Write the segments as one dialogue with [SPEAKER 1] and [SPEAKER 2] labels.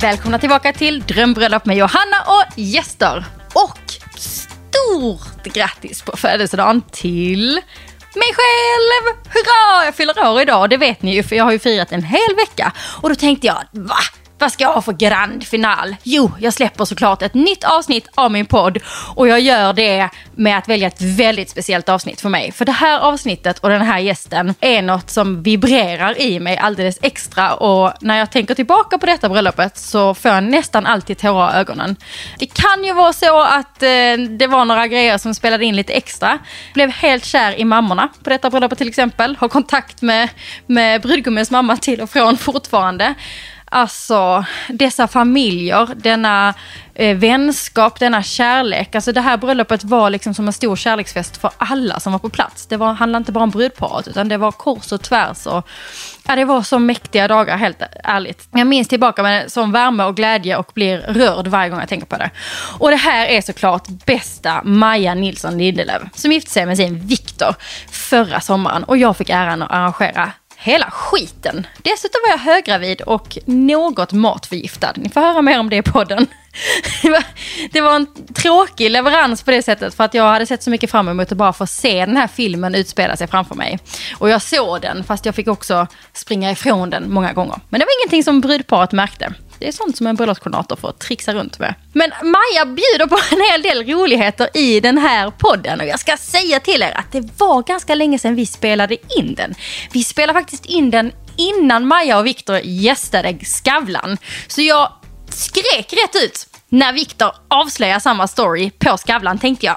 [SPEAKER 1] Välkomna tillbaka till Drömbröllop med Johanna och gäster. Och stort grattis på födelsedagen till mig själv! Hurra! Jag fyller år idag, det vet ni ju för jag har ju firat en hel vecka. Och då tänkte jag, va? Vad ska jag ha för grand final? Jo, jag släpper såklart ett nytt avsnitt av min podd och jag gör det med att välja ett väldigt speciellt avsnitt för mig. För det här avsnittet och den här gästen är något som vibrerar i mig alldeles extra och när jag tänker tillbaka på detta bröllopet så får jag nästan alltid tårar i ögonen. Det kan ju vara så att eh, det var några grejer som spelade in lite extra. Blev helt kär i mammorna på detta bröllopet till exempel. Har kontakt med, med brudgummens mamma till och från fortfarande. Alltså dessa familjer, denna eh, vänskap, denna kärlek. Alltså det här bröllopet var liksom som en stor kärleksfest för alla som var på plats. Det var, handlade inte bara om brudparet utan det var kors och tvärs. Och, ja, det var så mäktiga dagar helt ärligt. Jag minns tillbaka med sån värme och glädje och blir rörd varje gång jag tänker på det. Och det här är såklart bästa Maja Nilsson Lindelöf som gifte sig med sin Viktor förra sommaren. Och jag fick äran att arrangera hela skiten. Dessutom var jag höggravid och något matförgiftad. Ni får höra mer om det i podden. Det var en tråkig leverans på det sättet för att jag hade sett så mycket fram emot att bara få se den här filmen utspela sig framför mig. Och jag såg den fast jag fick också springa ifrån den många gånger. Men det var ingenting som brudparet märkte. Det är sånt som en bröllopskoordinator får trixa runt med. Men Maja bjuder på en hel del roligheter i den här podden. Och jag ska säga till er att det var ganska länge sedan vi spelade in den. Vi spelade faktiskt in den innan Maja och Viktor gästade Skavlan. Så jag skrek rätt ut. När Viktor avslöjar samma story på Skavlan tänkte jag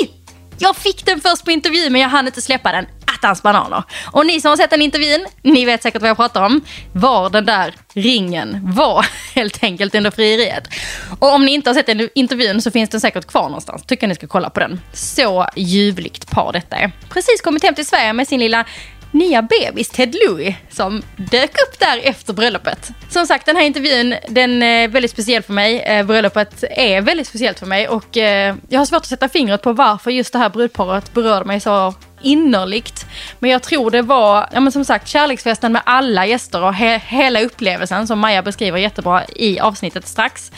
[SPEAKER 1] I! Jag fick den först på intervju men jag hann inte släppa den attans bananer. Och ni som har sett den intervjun, ni vet säkert vad jag pratar om. Var den där ringen var helt enkelt under frieriet. Och om ni inte har sett den intervjun så finns den säkert kvar någonstans. Tycker ni ska kolla på den. Så ljuvligt par detta är. Precis kommit hem till Sverige med sin lilla nya bebis Ted Louie som dök upp där efter bröllopet. Som sagt, den här intervjun den är väldigt speciell för mig. Eh, bröllopet är väldigt speciellt för mig och eh, jag har svårt att sätta fingret på varför just det här brudparet berörde mig så innerligt. Men jag tror det var, ja men som sagt, kärleksfesten med alla gäster och he hela upplevelsen som Maja beskriver jättebra i avsnittet strax.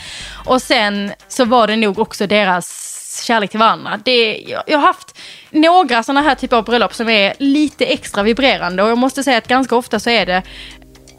[SPEAKER 1] Och sen så var det nog också deras kärlek till varandra. Det, jag, jag har haft några sådana här typer av bröllop som är lite extra vibrerande och jag måste säga att ganska ofta så är det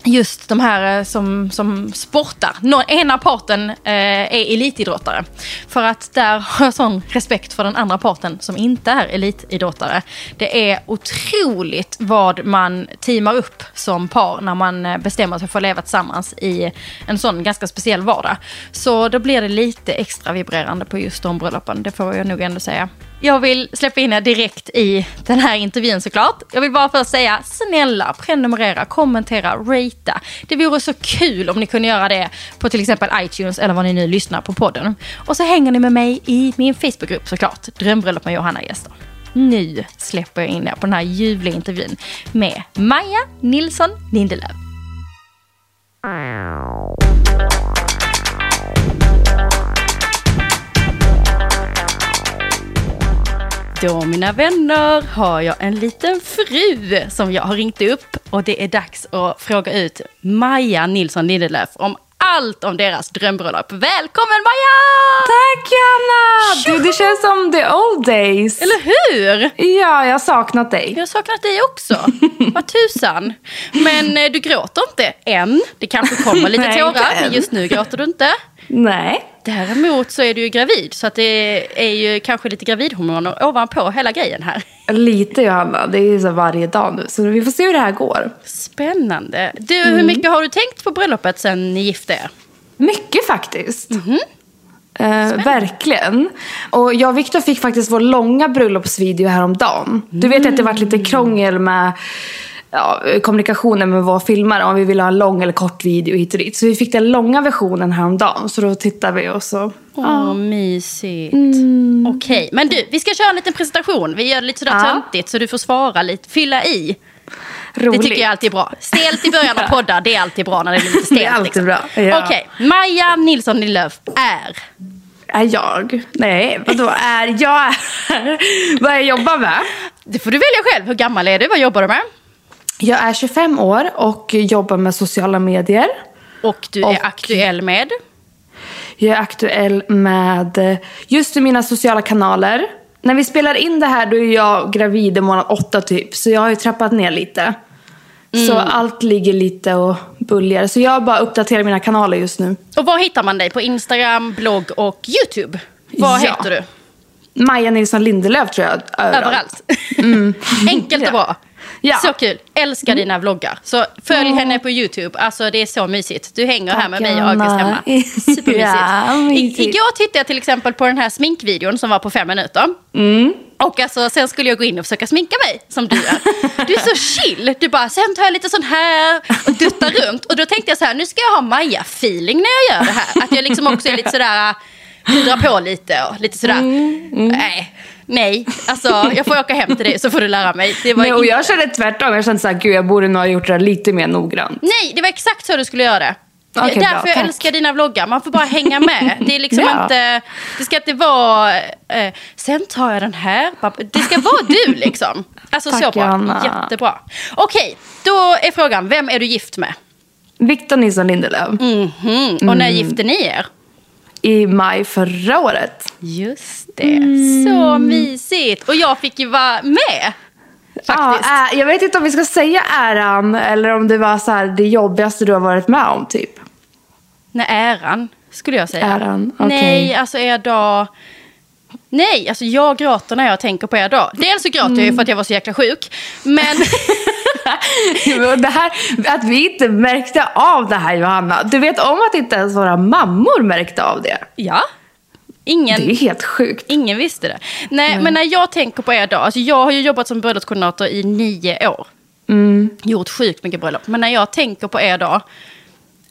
[SPEAKER 1] just de här eh, som, som sportar. Nå, ena parten eh, är elitidrottare. För att där har jag sån respekt för den andra parten som inte är elitidrottare. Det är otroligt vad man teamar upp som par när man eh, bestämmer sig för att leva tillsammans i en sån ganska speciell vardag. Så då blir det lite extra vibrerande på just de bröllopen, det får jag nog ändå säga. Jag vill släppa in er direkt i den här intervjun såklart. Jag vill bara först säga snälla prenumerera, kommentera, ratea. Det vore så kul om ni kunde göra det på till exempel iTunes eller vad ni nu lyssnar på podden. Och så hänger ni med mig i min Facebookgrupp såklart, Drömbröllop med Johanna Gäster. Nu släpper jag in er på den här ljuvliga intervjun med Maja Nilsson Lindelöf. Då mina vänner har jag en liten fru som jag har ringt upp och det är dags att fråga ut Maja Nilsson Lindelöf om allt om deras drömbröllop. Välkommen Maja!
[SPEAKER 2] Tack Anna! Du, det känns som the old days.
[SPEAKER 1] Eller hur?
[SPEAKER 2] Ja, jag har saknat dig.
[SPEAKER 1] Jag har saknat dig också. Vad tusan. Men eh, du gråter inte än. Det kanske kommer lite
[SPEAKER 2] Nej,
[SPEAKER 1] tårar, men just nu gråter du inte.
[SPEAKER 2] Nej.
[SPEAKER 1] Däremot så är du ju gravid, så att det är ju kanske lite gravidhormoner ovanpå hela grejen här.
[SPEAKER 2] Lite Johanna, det är ju så varje dag nu. Så vi får se hur det här går.
[SPEAKER 1] Spännande. Du, hur mycket har du tänkt på bröllopet sen ni gifte er?
[SPEAKER 2] Mycket faktiskt.
[SPEAKER 1] Mhm.
[SPEAKER 2] Eh, verkligen. Och jag och Viktor fick faktiskt vår långa bröllopsvideo häromdagen. Du vet att det varit lite krångel med ja, kommunikationen med våra filmare om vi ville ha en lång eller kort video hit och dit. Så vi fick den långa versionen häromdagen. Så då tittade vi och så...
[SPEAKER 1] Åh, mysigt. Okej, men du, vi ska köra en liten presentation. Vi gör det lite sådär
[SPEAKER 2] Ja.
[SPEAKER 1] töntigt så du får svara lite, fylla i.
[SPEAKER 2] Roligt.
[SPEAKER 1] Det tycker jag alltid är bra. Stelt i början av poddar, det är alltid bra när det blir lite stelt.
[SPEAKER 2] Det är alltid
[SPEAKER 1] liksom.
[SPEAKER 2] bra, ja.
[SPEAKER 1] Okej, Maja Nilsson Lillöf är...
[SPEAKER 2] Är jag? Nej, vadå är jag? Vad jag jobbar med?
[SPEAKER 1] Det får du välja själv. Hur gammal är du? Vad jobbar du med?
[SPEAKER 2] Jag är 25 år och jobbar med sociala medier.
[SPEAKER 1] Och du
[SPEAKER 2] Och-
[SPEAKER 1] är aktuell med?
[SPEAKER 2] Jag är aktuell med eh, just i mina sociala kanaler. När vi spelar in det här då är jag gravid i månad åtta typ. Så jag har ju trappat ner lite. Så
[SPEAKER 1] Mm.
[SPEAKER 2] allt ligger lite och buljar. Så jag bara uppdaterar mina kanaler just nu.
[SPEAKER 1] Och var hittar man dig? På Instagram, blogg och YouTube? Vad
[SPEAKER 2] Ja.
[SPEAKER 1] heter du?
[SPEAKER 2] Maja Nilsson Lindelöf tror jag.
[SPEAKER 1] Överallt. Enkelt och bra.
[SPEAKER 2] Mm. Ja.
[SPEAKER 1] Så kul. Älskar dina vloggar. Så följ
[SPEAKER 2] Åh.
[SPEAKER 1] henne på YouTube. Alltså det är så mysigt. Du hänger här
[SPEAKER 2] Tack,
[SPEAKER 1] med mig och August hemma. Supermysigt.
[SPEAKER 2] Ja,
[SPEAKER 1] I, igår tittade jag till exempel på den här sminkvideon som var på fem minuter.
[SPEAKER 2] Mm.
[SPEAKER 1] Och alltså, sen skulle jag gå in och försöka sminka mig som du är. Du är så chill. Du bara, sen tar jag lite sån här och duttar runt. Och då tänkte jag så här, nu ska jag ha Maja-feeling när jag gör det här. Att jag liksom också är lite sådär, pudrar på lite och lite sådär.
[SPEAKER 2] Mm,
[SPEAKER 1] Nej, nej. Alltså, jag får åka hem till dig så får du lära mig. Det var
[SPEAKER 2] Nej, och
[SPEAKER 1] inte-
[SPEAKER 2] jag kände tvärtom. Jag kände såhär, gud jag borde nog ha gjort det här lite mer noggrant.
[SPEAKER 1] Nej, det var exakt så du skulle göra det.
[SPEAKER 2] Okej,
[SPEAKER 1] är
[SPEAKER 2] bra,
[SPEAKER 1] därför jag
[SPEAKER 2] tack.
[SPEAKER 1] älskar dina vloggar. Man får bara hänga med. Det, är liksom
[SPEAKER 2] Ja.
[SPEAKER 1] inte, det ska inte vara, eh, sen tar jag den här. Det ska vara du liksom. Alltså så
[SPEAKER 2] Tack,
[SPEAKER 1] bra.
[SPEAKER 2] Johanna.
[SPEAKER 1] Jättebra. Okej, då är frågan, vem är du gift med?
[SPEAKER 2] Victor Nilsson Lindelöf.
[SPEAKER 1] Mhm. Och
[SPEAKER 2] Mm.
[SPEAKER 1] när gifte ni er?
[SPEAKER 2] I maj förra året.
[SPEAKER 1] Just det, så mysigt. Och jag fick ju vara med. Faktiskt.
[SPEAKER 2] Ja, jag vet inte om vi ska säga äran eller om det var så här, det jobbigaste du har varit med om typ.
[SPEAKER 1] Nej, äran skulle jag säga.
[SPEAKER 2] Äran, okej.
[SPEAKER 1] Nej, alltså er dag... Nej, alltså jag gråter när jag tänker på er dag. Dels så gråter jag
[SPEAKER 2] Mm.
[SPEAKER 1] ju för att jag var så jäkla sjuk. Men
[SPEAKER 2] det här, att vi inte märkte av det här Johanna. Du vet om att inte ens våra mammor märkte av det.
[SPEAKER 1] ja, ingen,
[SPEAKER 2] Det är helt sjukt.
[SPEAKER 1] ingen visste det. Nej, men när jag tänker på er dag. Alltså jag har ju jobbat som bröllopskoordinator i nio år.
[SPEAKER 2] Mm.
[SPEAKER 1] Gjort sjukt mycket bröllop. Men när jag tänker på er dag.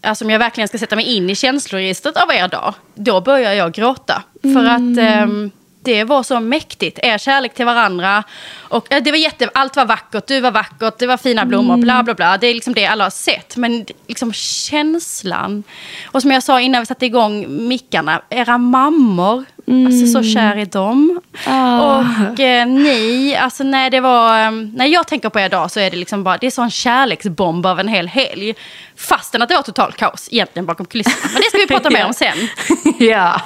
[SPEAKER 1] Alltså om jag verkligen ska sätta mig in i känsloregistret av er dag. Då börjar jag gråta. För att ehm, det var så mäktigt. Er kärlek till varandra. Och det var jätte, allt var vackert, du var vackert, det var fina blommor, bla bla bla. Det är liksom det alla har sett. Men liksom känslan. Och som jag sa innan vi satte igång mickarna. Era mammor. Alltså så kär i dem.
[SPEAKER 2] Ah.
[SPEAKER 1] Och eh, ni, alltså när det var, eh, när jag tänker på er dag så är det liksom bara, det är sån kärleksbomb av en hel helg. Fastän att det var totalt kaos egentligen bakom kulisserna. Men det ska vi prata mer om sen.
[SPEAKER 2] ja.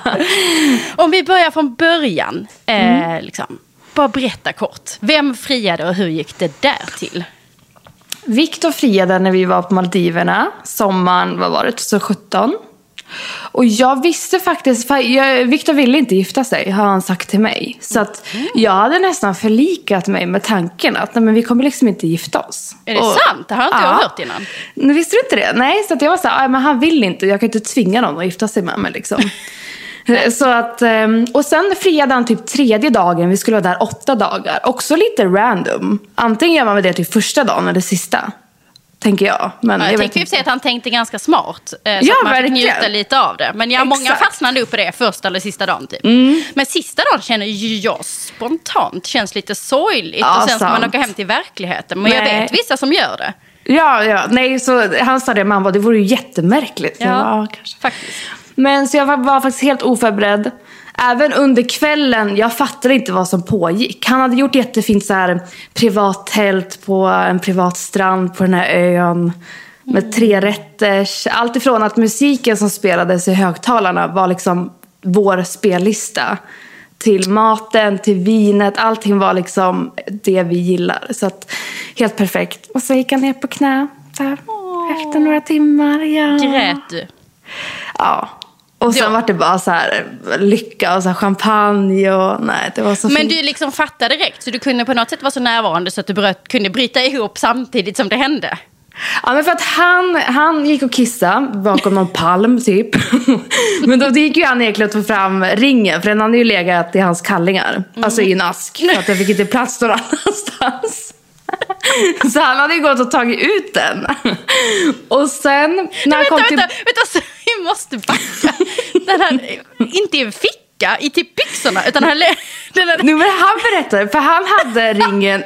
[SPEAKER 1] Om vi börjar från början, eh, liksom, bara berätta kort. Vem friade och hur gick det där till?
[SPEAKER 2] Viktor friade när vi var på Maldiverna sommaren, vad var det, 2017. Och jag visste faktiskt, för jag, Viktor ville inte gifta sig har han sagt till mig. Så att jag hade nästan förlikat mig med tanken att nej, men vi kommer liksom inte gifta oss.
[SPEAKER 1] Är det
[SPEAKER 2] Och-
[SPEAKER 1] sant? Det har inte jag
[SPEAKER 2] Ja.
[SPEAKER 1] hört innan.
[SPEAKER 2] Nej, Visste du inte det? Nej, så att jag var så här, "Aj, men han vill inte. Jag kan inte tvinga någon att gifta sig med mig liksom. så att, ehm, och sen friade han typ tredje dagen, vi skulle vara där åtta dagar. Också lite random. Antingen gör man det till första dagen eller sista. Tänker jag. Men
[SPEAKER 1] Ja,
[SPEAKER 2] jag,
[SPEAKER 1] jag sig
[SPEAKER 2] inte.
[SPEAKER 1] att han tänkte ganska smart. Eh, så
[SPEAKER 2] Ja,
[SPEAKER 1] att man
[SPEAKER 2] verkligen.
[SPEAKER 1] fick njuta lite av det. Men ja, många
[SPEAKER 2] Exakt. Mm.
[SPEAKER 1] fastnade nog på det första eller sista dagen. Typ. Men sista dagen känner ju jag spontant känns lite sorgligt.
[SPEAKER 2] Ja,
[SPEAKER 1] och sen ska man
[SPEAKER 2] sant.
[SPEAKER 1] åka hem till verkligheten. Men jag
[SPEAKER 2] Nej.
[SPEAKER 1] vet vissa som gör det.
[SPEAKER 2] Ja, ja. Nej, så han sa det, man bara, det vore ju jättemärkligt. Jag bara, "Ja, kanske.
[SPEAKER 1] faktiskt.
[SPEAKER 2] Men så jag var, var faktiskt helt oförberedd. Även under kvällen, jag fattade inte vad som pågick. Han hade gjort jättefint så här, privat tält på en privat strand på den här ön. Med tre rätters. Allt ifrån att musiken som spelades i högtalarna var liksom vår spellista. Till maten, till vinet. Allting var liksom det vi gillar. Så att, helt perfekt. Och så gick han ner på knä. Där, efter några timmar. Ja.
[SPEAKER 1] Grät du?
[SPEAKER 2] Ja. Och sen
[SPEAKER 1] Ja.
[SPEAKER 2] var det bara så här lycka och så champagne och nej, det var så
[SPEAKER 1] Men
[SPEAKER 2] fint.
[SPEAKER 1] du liksom fattade direkt. Så du kunde på något sätt vara så närvarande så att du bröt, kunde bryta ihop samtidigt som det hände.
[SPEAKER 2] Ja, men för att han, han gick och kissade bakom någon palm typ. men då gick ju han egentligen att få fram ringen för den hade ju legat i hans kallingar. Alltså i en ask. För att jag fick inte plats någon annanstans. Så han hade ju gått och tagit ut den. Och sen när han
[SPEAKER 1] vänta,
[SPEAKER 2] kom
[SPEAKER 1] vänta,
[SPEAKER 2] till...
[SPEAKER 1] vänta, vi måste backa. Den här, inte i en ficka, i typ byxorna, utan han, den här,
[SPEAKER 2] Nu men han berättade, för han hade ringen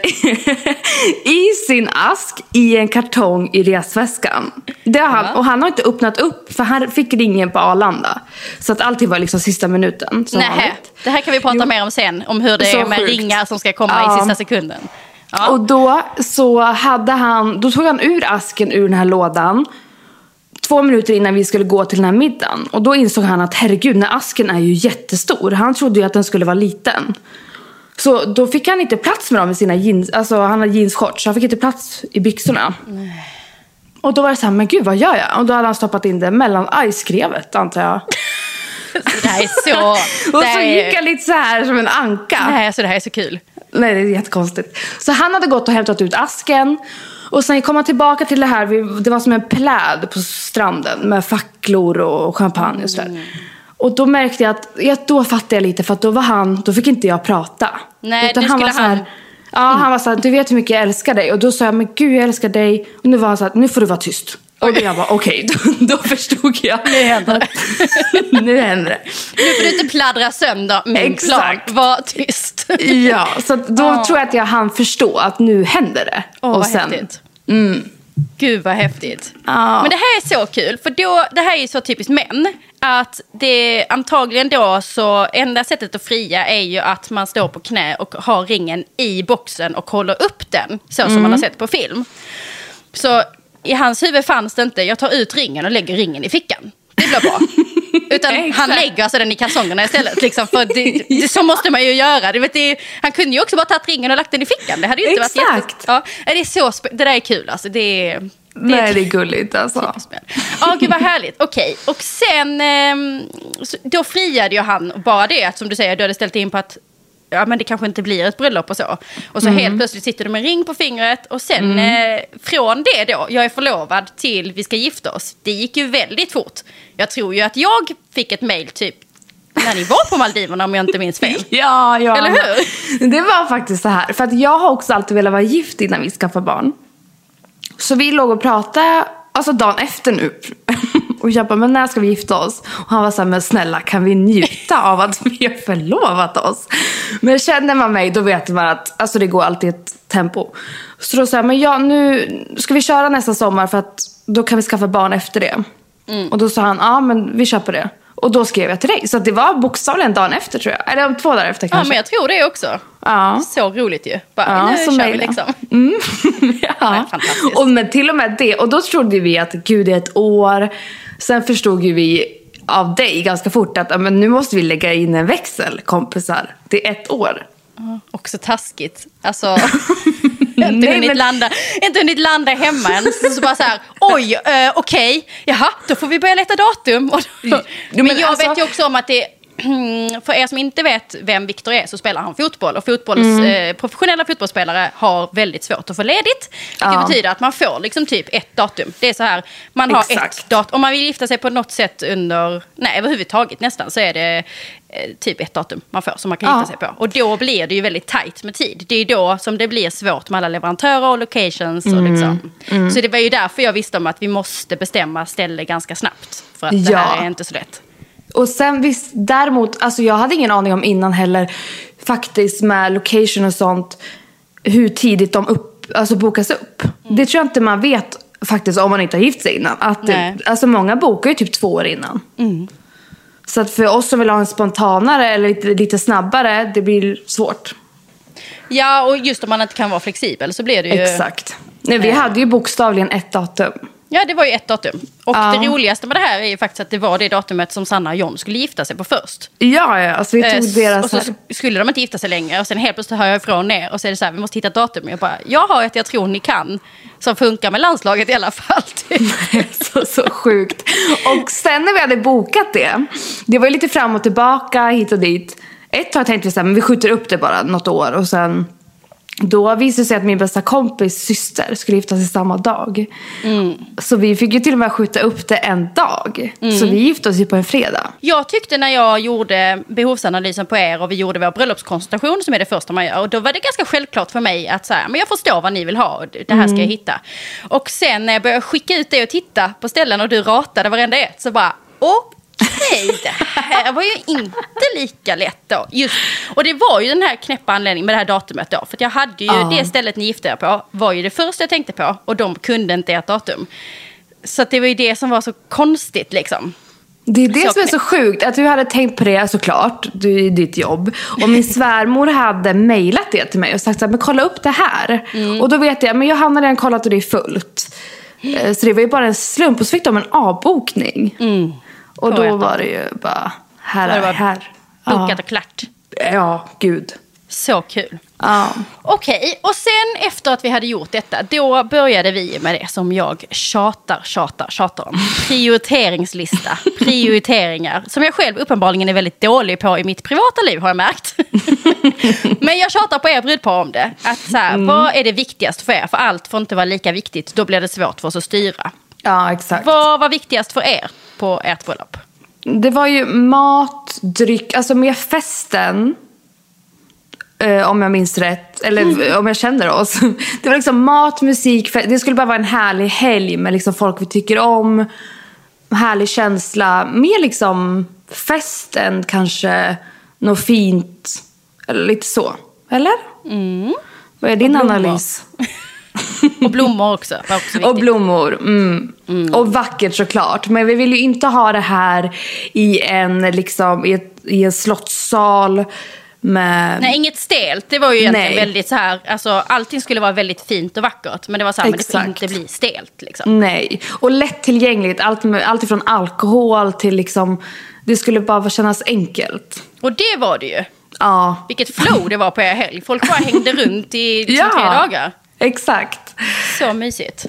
[SPEAKER 2] i sin ask i en kartong i resväskan. Det han, och han har inte öppnat upp, för han fick ringen på Arlanda. Så att allting var liksom sista minuten.
[SPEAKER 1] Nej, det här kan vi prata
[SPEAKER 2] Jo.
[SPEAKER 1] mer om sen. Om hur det
[SPEAKER 2] Så
[SPEAKER 1] är med
[SPEAKER 2] sjukt.
[SPEAKER 1] ringar som ska komma
[SPEAKER 2] Ja.
[SPEAKER 1] i sista sekunden. Ja.
[SPEAKER 2] Och då så hade han, då tog han ur asken ur den här lådan. Två minuter innan vi skulle gå till den här middagen. Och då insåg han att herregud, den här asken är ju jättestor. Han trodde ju att den skulle vara liten. Så då fick han inte plats med dem i sina jeans, alltså han hade jeansshorts, så han fick inte plats i byxorna. Och då var det så här, men gud vad gör jag? Och då hade han stoppat in det mellan ajskrevet antar jag.
[SPEAKER 1] Det här är så...
[SPEAKER 2] Och så gick han lite så här som en anka.
[SPEAKER 1] Nej, alltså det här är så kul.
[SPEAKER 2] Nej, det är jättekonstigt. Så han hade gått och hämtat ut asken. Och sen kom han tillbaka till det här, det var som en pläd på stranden med facklor och champagne och sådär. Och då märkte jag att, då fattade jag lite för att då var han, då fick inte jag prata.
[SPEAKER 1] Nej, nu
[SPEAKER 2] var
[SPEAKER 1] skulle
[SPEAKER 2] så här,
[SPEAKER 1] han-
[SPEAKER 2] Ja, han var såhär, du vet hur mycket jag älskar dig. Och då sa jag, men gud jag älskar dig. Och nu var han såhär, nu får du vara tyst. Och då jag bara, okej, då, då förstod jag.
[SPEAKER 1] Nu händer det.
[SPEAKER 2] nu händer det.
[SPEAKER 1] Nu får du inte pladdra sönder min
[SPEAKER 2] Exakt.
[SPEAKER 1] plan. Var tyst.
[SPEAKER 2] Ja, så då
[SPEAKER 1] Ja.
[SPEAKER 2] tror jag att jag hann förstå att nu händer det.
[SPEAKER 1] Åh,
[SPEAKER 2] och
[SPEAKER 1] vad
[SPEAKER 2] sen,
[SPEAKER 1] häftigt.
[SPEAKER 2] Mm.
[SPEAKER 1] Gud vad häftigt.
[SPEAKER 2] Ja.
[SPEAKER 1] Men det här är så kul, för då, det här är ju så typiskt män. Att det antagligen då så enda sättet att fria är ju att man står på knä och har ringen i boxen och håller upp den. Så som
[SPEAKER 2] Mm.
[SPEAKER 1] man har sett på film. Så i hans huvud fanns det inte, jag tar ut ringen och lägger ringen i fickan. Det blir bra. Utan han lägger alltså den i kalsongerna istället. Liksom, för det, det, så måste man ju göra. Vet, det, han kunde ju också bara tagit ringen och lagt den i fickan. Det hade ju inte varit
[SPEAKER 2] Exakt.
[SPEAKER 1] jätte... Ja, det, är så, det där är kul alltså. Det är, det
[SPEAKER 2] Nej, det är gulligt alltså.
[SPEAKER 1] Ja, gud vad härligt. Okej, och sen ehm, då friade ju han bara det att som du säger, du hade ställt in på att ja, men det kanske inte blir ett bröllop och så. Och så
[SPEAKER 2] Mm.
[SPEAKER 1] helt plötsligt sitter du med en ring på fingret och sen eh, från det då, jag är förlovad till vi ska gifta oss, det gick ju väldigt fort. Jag tror ju att jag fick ett mail typ när ni var på Maldiverna om jag inte minns fel.
[SPEAKER 2] Ja, ja.
[SPEAKER 1] Eller hur?
[SPEAKER 2] Det var faktiskt så här. För att jag har också alltid velat vara gift innan vi skaffade barn. Så vi låg och pratade, alltså dagen efter nu. Och jag bara, men när ska vi gifta oss? Och han var så här, men snälla kan vi njuta av att vi har förlovat oss? Men känner man mig då vet man att alltså det går alltid ett tempo. Så då sa jag, men ja nu ska vi köra nästa sommar för att då kan vi skaffa barn efter det. Och då sa han, ja men vi på det. Och då skrev jag till dig. Så det var bokstavligen dagen efter tror jag. Eller två dagar efter
[SPEAKER 1] Ja,
[SPEAKER 2] kanske.
[SPEAKER 1] men jag tror det också.
[SPEAKER 2] Ja.
[SPEAKER 1] Så roligt ju. Bara,
[SPEAKER 2] Ja,
[SPEAKER 1] nu kör vi liksom.
[SPEAKER 2] Mm. Ja. Och men till och med det. Och då trodde vi att gud det är ett år. Sen förstod ju vi av dig ganska fort att ja, men nu måste vi lägga in en växel kompisar. Det är ett år.
[SPEAKER 1] Också taskigt. Alltså, inte,
[SPEAKER 2] Nej,
[SPEAKER 1] hunnit
[SPEAKER 2] men-
[SPEAKER 1] landa, inte hunnit landa hemma än. Så, så bara så här, oj, eh, okej, jaha, då får vi börja leta datum. Men,
[SPEAKER 2] men
[SPEAKER 1] jag
[SPEAKER 2] alltså-
[SPEAKER 1] vet ju också om att det för er som inte vet vem Viktor är så spelar han fotboll. Och fotbolls,
[SPEAKER 2] Mm.
[SPEAKER 1] eh, professionella fotbollsspelare har väldigt svårt att få ledigt. Vilket
[SPEAKER 2] Ja.
[SPEAKER 1] betyder att man får liksom typ ett datum. Det är så här, man har
[SPEAKER 2] Exakt.
[SPEAKER 1] ett datum. Om man vill gifta sig på något sätt under, nej överhuvudtaget nästan, så är det eh, typ ett datum man får som man kan
[SPEAKER 2] Ja.
[SPEAKER 1] gifta sig på. Och då blir det ju väldigt tajt med tid. Det är då som det blir svårt med alla leverantörer och locations. Och
[SPEAKER 2] Mm.
[SPEAKER 1] liksom. Så det var ju därför jag visste om att vi måste bestämma ställe ganska snabbt. För att det
[SPEAKER 2] Ja.
[SPEAKER 1] här är inte så lätt.
[SPEAKER 2] Och sen visst, däremot, alltså jag hade ingen aning om innan heller faktiskt med location och sånt hur tidigt de upp, alltså bokas upp. Det tror jag inte man vet faktiskt om man inte har gift sig innan. Att det, alltså många bokar ju typ två år innan. Så att för oss som vill ha en spontanare eller lite, lite snabbare, det blir svårt.
[SPEAKER 1] Ja, och just om man inte kan vara flexibel så blir det ju...
[SPEAKER 2] Exakt. Nej, vi hade ju bokstavligen ett datum.
[SPEAKER 1] Ja, det var ju ett datum. Och
[SPEAKER 2] Ja.
[SPEAKER 1] det roligaste med det här är ju faktiskt att det var det datumet som Sanna och John skulle gifta sig på först.
[SPEAKER 2] Ja, ja. Alltså vi
[SPEAKER 1] Eh,
[SPEAKER 2] tog
[SPEAKER 1] s-
[SPEAKER 2] deras...
[SPEAKER 1] och så
[SPEAKER 2] här-
[SPEAKER 1] skulle de inte gifta sig längre och sen helt plötsligt hör jag ifrån er och så är det så här, vi måste hitta ett datum. Jag bara, jag har ett jag tror ni kan som funkar med landslaget i alla fall.
[SPEAKER 2] så, så sjukt. Och sen när vi hade bokat det, det var ju lite fram och tillbaka, hit och dit. Ett tag tänkte vi så här, men vi skjuter upp det bara något år och sen då visade det sig att min bästa kompis syster skulle gifta sig samma dag. Så vi fick ju till och med skjuta upp det en dag. Så vi gifte oss ju på en fredag.
[SPEAKER 1] Jag tyckte när jag gjorde behovsanalysen på er och vi gjorde vår bröllopskonstellation som är det första man gör. Och då var det ganska självklart för mig att så här, men jag förstår vad ni vill ha och det här ska jag hitta. Och sen när jag började skicka ut det och titta på ställen och du ratade varenda ett så bara okej, det här var ju inte lika lätt då. Just, och det var ju den här knäppa anledningen med det här datumet då. För att jag hade ju
[SPEAKER 2] Ja.
[SPEAKER 1] det stället ni gifte er på var ju det första jag tänkte på och de kunde inte ert datum. Så att det var ju det som var så konstigt liksom.
[SPEAKER 2] Det är det
[SPEAKER 1] Så
[SPEAKER 2] som är så sjukt, att du hade tänkt på det såklart, du, i ditt jobb. Och min svärmor hade mejlat det till mig och sagt här, men kolla upp det här. Och då vet jag, men jag har redan kollat och det är fullt. Eh, Så det var ju bara en slump och så fick de en avbokning. Och då var det ju bara, här
[SPEAKER 1] det
[SPEAKER 2] är
[SPEAKER 1] bara
[SPEAKER 2] här.
[SPEAKER 1] Bokat
[SPEAKER 2] Ja.
[SPEAKER 1] och klart.
[SPEAKER 2] ja, gud.
[SPEAKER 1] Så kul.
[SPEAKER 2] Ja.
[SPEAKER 1] Okej, och sen efter att vi hade gjort detta, då började vi med det som jag tjatar, tjatar, tjatar om. Prioriteringslista, prioriteringar. Som jag själv uppenbarligen är väldigt dålig på i mitt privata liv har jag märkt. Men jag tjatar på er brudpar om det. Att så här, Vad är det viktigast för er? För allt får inte vara lika viktigt, då blir det svårt för oss att styra.
[SPEAKER 2] ja, exakt.
[SPEAKER 1] Vad var viktigast för er på ert bröllop?
[SPEAKER 2] Det var ju mat, dryck, alltså med festen. eh, om jag minns rätt, eller om jag känner oss. Det var liksom mat, musik, fe- det skulle bara vara en härlig helg med liksom folk vi tycker om. Härlig känsla. Mer liksom fest än kanske något fint. Eller lite så. Eller? Vad är din analys?
[SPEAKER 1] Och blommor också. Var också viktigt.
[SPEAKER 2] Och blommor. Mm. Och vackert såklart. Men vi vill ju inte ha det här i en, liksom, i, ett, i en slottssal med...
[SPEAKER 1] Nej, inget stelt. Det var ju egentligen
[SPEAKER 2] Nej.
[SPEAKER 1] väldigt så här, alltså allting skulle vara väldigt fint och vackert. Men det var så här, men det får inte bli stelt liksom.
[SPEAKER 2] Nej. Och lättillgängligt. Allt, allt ifrån alkohol till liksom... Det skulle bara kännas enkelt.
[SPEAKER 1] Och det var det ju.
[SPEAKER 2] Ja.
[SPEAKER 1] Vilket flow det var på er helg. Folk bara hängde runt i liksom, tre dagar.
[SPEAKER 2] Exakt.
[SPEAKER 1] Så mysigt.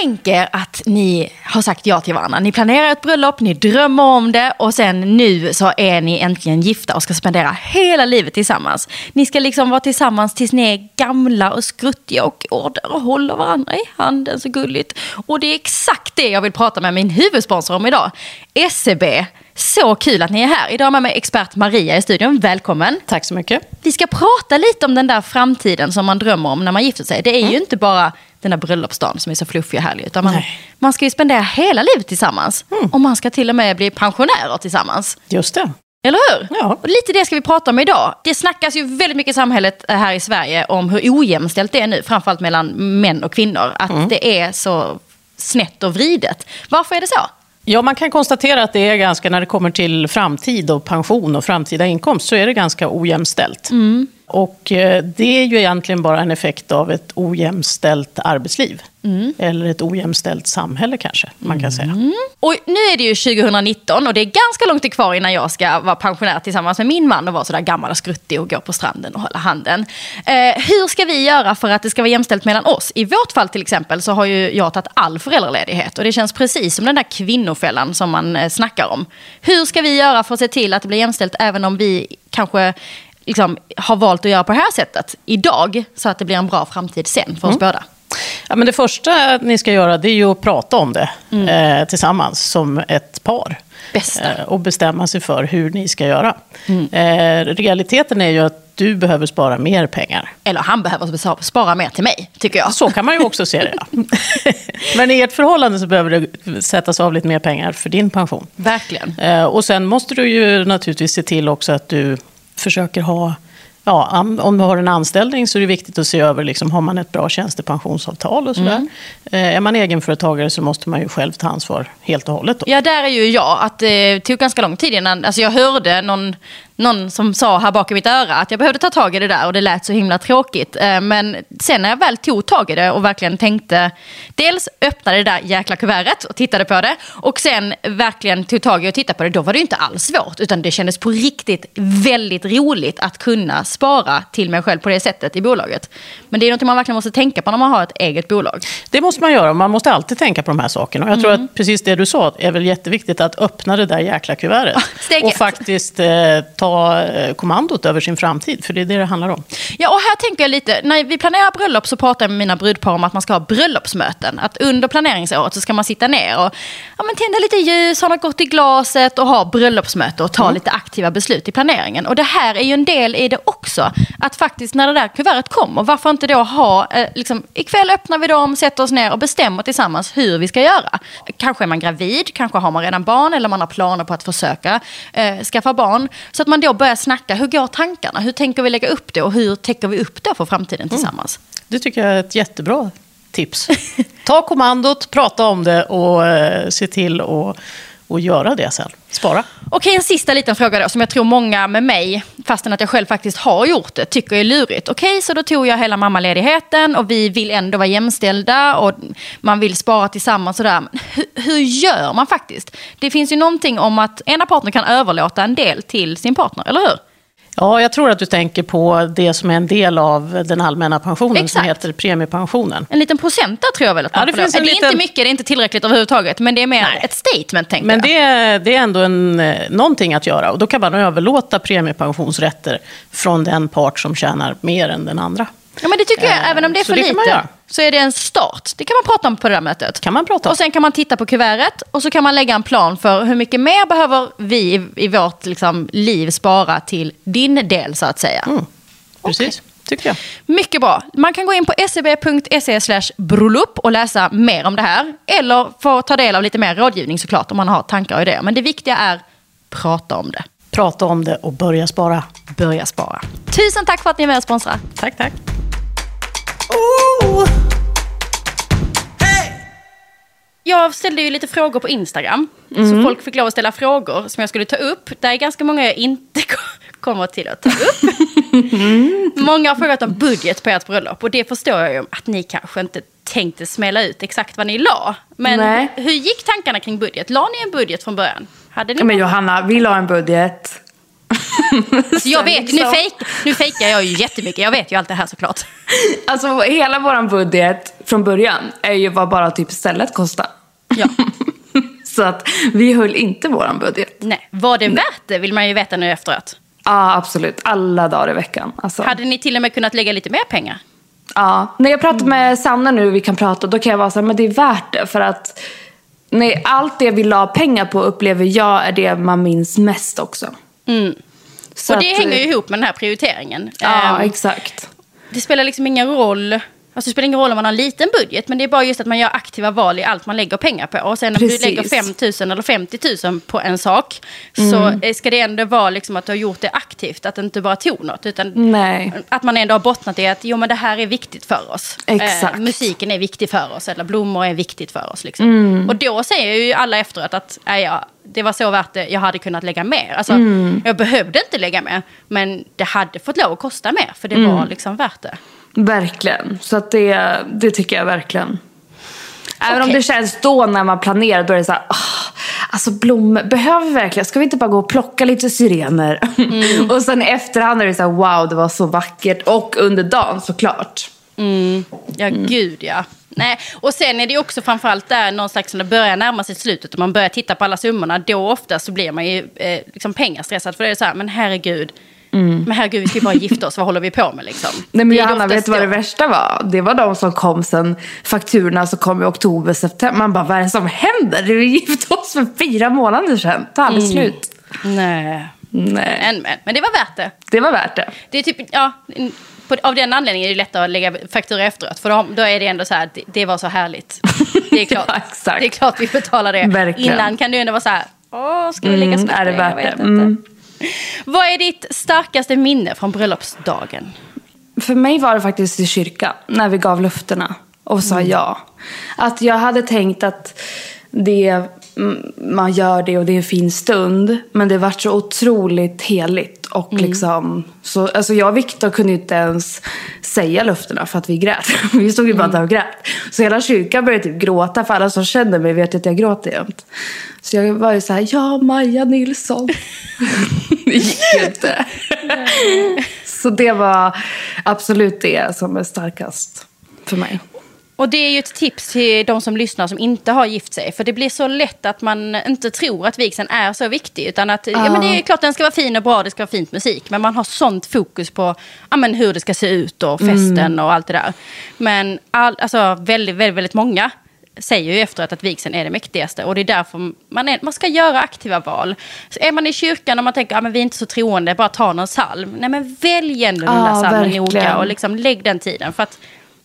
[SPEAKER 1] Tänker att ni har sagt ja till varandra. Ni planerar ett bröllop, ni drömmer om det och sen nu så är ni äntligen gifta och ska spendera hela livet tillsammans. Ni ska liksom vara tillsammans tills ni är gamla och skruttiga och går och håller varandra i handen så gulligt. Och det är exakt det jag vill prata med min huvudsponsor om idag. SEB. Så kul att ni är här. Idag med mig expert Maria i studion. Välkommen.
[SPEAKER 3] Tack så mycket.
[SPEAKER 1] Vi ska prata lite om den där framtiden som man drömmer om när man gifter sig. Det är ju inte bara den där bröllopsdagen som är så fluffig och härlig. Utan man,
[SPEAKER 3] Nej.
[SPEAKER 1] man ska ju spendera hela livet tillsammans. Och man ska till och med bli pensionärer tillsammans.
[SPEAKER 3] Just det.
[SPEAKER 1] Eller hur?
[SPEAKER 3] Ja.
[SPEAKER 1] Och lite det ska vi prata om idag. Det snackas ju väldigt mycket i samhället eh, här i Sverige om hur ojämställt det är nu. Framförallt mellan män och kvinnor. Att det är så snett och vridet. Varför är det så?
[SPEAKER 3] Ja, man kan konstatera att det är ganska, när det kommer till framtid och pension och framtida inkomst, så är det ganska ojämställt. Mm. Och eh, det är ju egentligen bara en effekt av ett ojämställt arbetsliv. Eller ett ojämställt samhälle kanske, man kan säga.
[SPEAKER 1] Och nu är det ju 2019 och det är ganska långt kvar innan jag ska vara pensionär tillsammans med min man och vara sådär gammal och skruttig och gå på stranden och hålla handen. Eh, hur ska vi göra för att det ska vara jämställt mellan oss? I vårt fall till exempel så har ju jag tagit all föräldraledighet och det känns precis som den där kvinnofällan som man eh, snackar om. Hur ska vi göra för att se till att det blir jämställt även om vi kanske liksom, har valt att göra på det här sättet idag så att det blir en bra framtid sen för oss båda?
[SPEAKER 3] Ja, men det första ni ska göra det är ju att prata om det eh, tillsammans som ett par. Eh, och bestämma sig för hur ni ska göra. Eh, realiteten är ju att du behöver spara mer pengar.
[SPEAKER 1] Eller han behöver spara mer till mig, tycker jag.
[SPEAKER 3] Så kan man ju också se det. Ja. Men i ert förhållande så behöver det sättas av lite mer pengar för din pension.
[SPEAKER 1] Verkligen.
[SPEAKER 3] Eh, och sen måste du ju naturligtvis se till också att du försöker ha Ja, om du har en anställning så är det viktigt att se över, liksom, har man ett bra tjänstepensionsavtal och sådär. Eh, är man egenföretagare så måste man ju själv ta ansvar helt och hållet. Då.
[SPEAKER 1] Ja, där är ju jag. Att det tog ganska lång tid innan... Alltså jag hörde någon, någon som sa här bak i mitt öra att jag behövde ta tag i det där och det lät så himla tråkigt. Eh, Men sen när jag väl tog tag i det och verkligen tänkte... Dels öppnade det där jäkla kuvertet och tittade på det. Och sen verkligen tog tag i och tittade på det. Då var det inte alls svårt. Utan det kändes på riktigt väldigt roligt att kunna spara till mig själv på det sättet i bolaget. Men det är något man verkligen måste tänka på när man har ett eget bolag.
[SPEAKER 3] Det måste man göra, man måste alltid tänka på de här sakerna. Och jag tror att precis det du sa är väl jätteviktigt, att öppna det där jäkla kuvertet.
[SPEAKER 1] steg
[SPEAKER 3] och faktiskt eh, ta eh, kommandot över sin framtid, för det är det det handlar om.
[SPEAKER 1] Ja, och här tänker jag lite, när vi planerar bröllop så pratar jag med mina brudpar om att man ska ha bröllopsmöten. Att under planeringsåret så ska man sitta ner och ja, men tända lite ljus, ha något gott i glaset och ha bröllopsmöte och ta lite aktiva beslut i planeringen. Och det här är ju en del i det också. Att faktiskt när det där kuvertet kommer, varför inte då ha, eh, liksom, ikväll öppnar vi dem, sätter oss ner och bestämmer tillsammans hur vi ska göra. Kanske är man gravid, kanske har man redan barn eller man har planer på att försöka eh, skaffa barn. Så att man då börjar snacka, hur går tankarna? Hur tänker vi lägga upp det och hur täcker vi upp det för framtiden tillsammans?
[SPEAKER 3] Det tycker jag är ett jättebra tips. Ta kommandot, prata om det och eh, se till att och göra det sen. Spara.
[SPEAKER 1] Okej, en sista liten fråga då, som jag tror många med mig, fastän att jag själv faktiskt har gjort det, tycker är lurigt. Okej, så då tog jag hela mammaledigheten och vi vill ändå vara jämställda och man vill spara tillsammans och där. Hur, hur gör man faktiskt? Det finns ju någonting om att ena partnern kan överlåta en del till sin partner, eller hur?
[SPEAKER 3] Ja, jag tror att du tänker på det som är en del av den allmänna pensionen
[SPEAKER 1] Exakt.
[SPEAKER 3] som heter premiepensionen.
[SPEAKER 1] En liten procent där tror jag väl att
[SPEAKER 3] Ja,
[SPEAKER 1] man
[SPEAKER 3] det
[SPEAKER 1] får
[SPEAKER 3] finns
[SPEAKER 1] lov-
[SPEAKER 3] en
[SPEAKER 1] Det är
[SPEAKER 3] liten-
[SPEAKER 1] inte mycket, det är inte tillräckligt överhuvudtaget, men det är mer
[SPEAKER 3] Nej.
[SPEAKER 1] ett statement tänker
[SPEAKER 3] Men
[SPEAKER 1] jag.
[SPEAKER 3] det, är- det är ändå en, eh, någonting att göra och då kan man överlåta premiepensionsrätter från den part som tjänar mer än den andra.
[SPEAKER 1] Ja, men det tycker jag,
[SPEAKER 3] Eh,
[SPEAKER 1] även om det är för
[SPEAKER 3] det
[SPEAKER 1] lite, så är det en start. Det kan man prata om på det där mötet.
[SPEAKER 3] kan man prata om.
[SPEAKER 1] Och sen kan man titta på kuvertet och så kan man lägga en plan för hur mycket mer behöver vi i, i vårt liksom, liv spara till din del så att säga.
[SPEAKER 3] Mm. Precis, tycker jag.
[SPEAKER 1] Mycket bra. Man kan gå in på seb.se slash bröllop och läsa mer om det här. Eller få ta del av lite mer rådgivning såklart om man har tankar och idéer. Men det viktiga är prata om det.
[SPEAKER 3] Prata om det och börja spara.
[SPEAKER 1] Börja spara. Tusen tack för att ni är med och sponsrar.
[SPEAKER 3] Tack, tack.
[SPEAKER 1] Jag ställde ju lite frågor på Instagram.
[SPEAKER 3] Mm.
[SPEAKER 1] Så folk fick lov att ställa frågor som jag skulle ta upp. Det är ganska många jag inte ko- kommer till att ta upp. många har frågat om budget på ert bröllop. Och det förstår jag ju att ni kanske inte tänkte smälla ut exakt vad ni la. Men
[SPEAKER 2] Nej.
[SPEAKER 1] hur gick tankarna kring budget? La ni en budget från början? Hade ni
[SPEAKER 2] Men Johanna, vi la en budget.
[SPEAKER 1] Så jag vet, nu,
[SPEAKER 2] liksom.
[SPEAKER 1] fejk, nu fejkar jag ju jättemycket. Jag vet ju allt det här såklart.
[SPEAKER 2] Alltså hela vår budget från början är ju vad bara typ stället kostar.
[SPEAKER 1] Ja.
[SPEAKER 2] Så att vi höll inte våran budget.
[SPEAKER 1] Nej. Var det värt det vill man ju veta nu efteråt.
[SPEAKER 2] Ja, absolut. Alla dagar i veckan. Alltså.
[SPEAKER 1] Hade ni till och med kunnat lägga lite mer pengar?
[SPEAKER 2] Ja. När jag pratar med Sanna nu, vi kan prata, då kan jag vara så här, men det är värt det. För att nej, allt det vi la pengar på upplever jag är det man minns mest också. Så
[SPEAKER 1] och det
[SPEAKER 2] att,
[SPEAKER 1] hänger ju
[SPEAKER 2] eh,
[SPEAKER 1] ihop med den här prioriteringen.
[SPEAKER 2] Ja,
[SPEAKER 1] Ehm,
[SPEAKER 2] exakt.
[SPEAKER 1] det spelar liksom ingen roll. Alltså det spelar ingen roll om man har en liten budget, men det är bara just att man gör aktiva val i allt man lägger pengar på. Och sen om
[SPEAKER 2] Precis.
[SPEAKER 1] du lägger 5 000 eller 50 000 på en sak, så eh, ska det ändå vara liksom att du har gjort det aktivt, att det inte bara tog något. Utan
[SPEAKER 2] Nej.
[SPEAKER 1] att man ändå har bottnat i att jo, men det här är viktigt för oss. Eh, musiken är viktig för oss, eller blommor är viktigt för oss. Liksom.
[SPEAKER 2] Mm.
[SPEAKER 1] Och då säger ju alla efteråt att äh, ja, det var så värt det, jag hade kunnat lägga mer. Alltså,
[SPEAKER 2] Mm.
[SPEAKER 1] Jag behövde inte lägga mer, men det hade fått lov att kosta mer, för det
[SPEAKER 2] Mm.
[SPEAKER 1] var liksom värt det.
[SPEAKER 2] Verkligen. Så att det, det tycker jag verkligen. Även om
[SPEAKER 1] Okej.
[SPEAKER 2] det känns då när man planerar, då är det så här, "Åh, alltså blommor, behöver vi verkligen, ska vi inte bara gå och plocka lite syrener?
[SPEAKER 1] Mm.
[SPEAKER 2] och sen i efterhand är det så här, wow, det var så vackert. Och under dagen såklart.
[SPEAKER 1] Ja, gud ja. Nej. Och sen är det också framförallt där någon slags när det börjar närma sig slutet och man börjar titta på alla summorna, då ofta så blir man ju eh, liksom pengastressad. För det är så här, men herregud, men herregud, vi ska ju bara gifta oss, vad håller vi på med liksom?
[SPEAKER 2] Nej men Johanna, vet du vad det värsta var? Det var de som kom sen, fakturorna som kom i oktober, september. Man bara, vad är det som händer? Vi gifte oss för fyra månader sedan. Tar aldrig
[SPEAKER 1] Mm.
[SPEAKER 2] slut.
[SPEAKER 1] Nej.
[SPEAKER 2] Nej,
[SPEAKER 1] Men, men, men det var värt det.
[SPEAKER 2] det var värt det.
[SPEAKER 1] Det är typ, ja, på, av den anledningen är det lättare att lägga faktura efteråt. För då, då är det ändå så här, det, det var så härligt. Det är klart,
[SPEAKER 2] Ja,
[SPEAKER 1] det är klart vi betalar det.
[SPEAKER 2] Verkligen.
[SPEAKER 1] Innan kan du ändå vara så här, åh, ska vi lägga
[SPEAKER 2] Mm,
[SPEAKER 1] skatt
[SPEAKER 2] är det värt det? Mm.
[SPEAKER 1] Vad är ditt starkaste minne från bröllopsdagen?
[SPEAKER 2] För mig var det faktiskt i kyrkan, när vi gav löftena och sa ja. Att jag hade tänkt att det, mm, man gör det och det är en fin stund. Men det var så otroligt heligt. Och liksom, så, alltså jag och Viktor kunde inte ens säga löftena för att vi grät. Vi stod ju bara där och grät. Så hela kyrkan började typ gråta. För alla som känner mig vet att jag gråter jämt. Så jag var ju så här, ja Maja Nilsson. det gick ju inte. Så det var absolut det som är starkast för mig.
[SPEAKER 1] Och det är ju ett tips till de som lyssnar som inte har gift sig. För det blir så lätt att man inte tror att vigseln är så viktig. Utan att, ja. men det är klart den ska vara fin och bra, det ska vara fint musik. Men man har sånt fokus på ja, men hur det ska se ut och festen och allt det där. Men all, alltså, väldigt, väldigt, väldigt många säger ju efteråt att vigseln är det mäktigaste. Och det är därför man, är, man ska göra aktiva val. Så är man i kyrkan och man tänker att ah, vi är inte så troende, bara ta någon psalm. Nej men välj ändå den
[SPEAKER 2] Ja,
[SPEAKER 1] där psalmen noga och liksom lägg den tiden. För att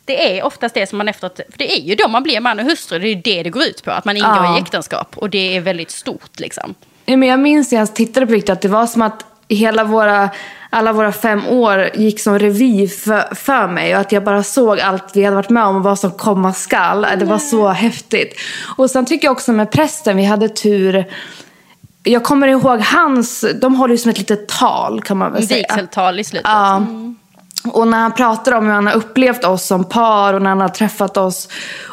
[SPEAKER 1] det är oftast det som man efteråt, för det är ju då man blir man och hustru, det är ju det det går ut på. Att man ingår
[SPEAKER 2] Ja.
[SPEAKER 1] i äktenskap och det är väldigt stort liksom.
[SPEAKER 2] Men jag minns när jag tittade på Victor att det var som att hela våra alla våra fem år gick som revy för, för mig och att jag bara såg allt vi hade varit med om och vad som komma skall. Det var så häftigt. Och sen tycker jag också med prästen, vi hade tur jag kommer ihåg hans, de håller ju som ett litet tal kan man väl säga.
[SPEAKER 1] Vigseltal i slutet.
[SPEAKER 2] Ja. Och när han pratar om hur han har upplevt oss som par och när han har träffat oss.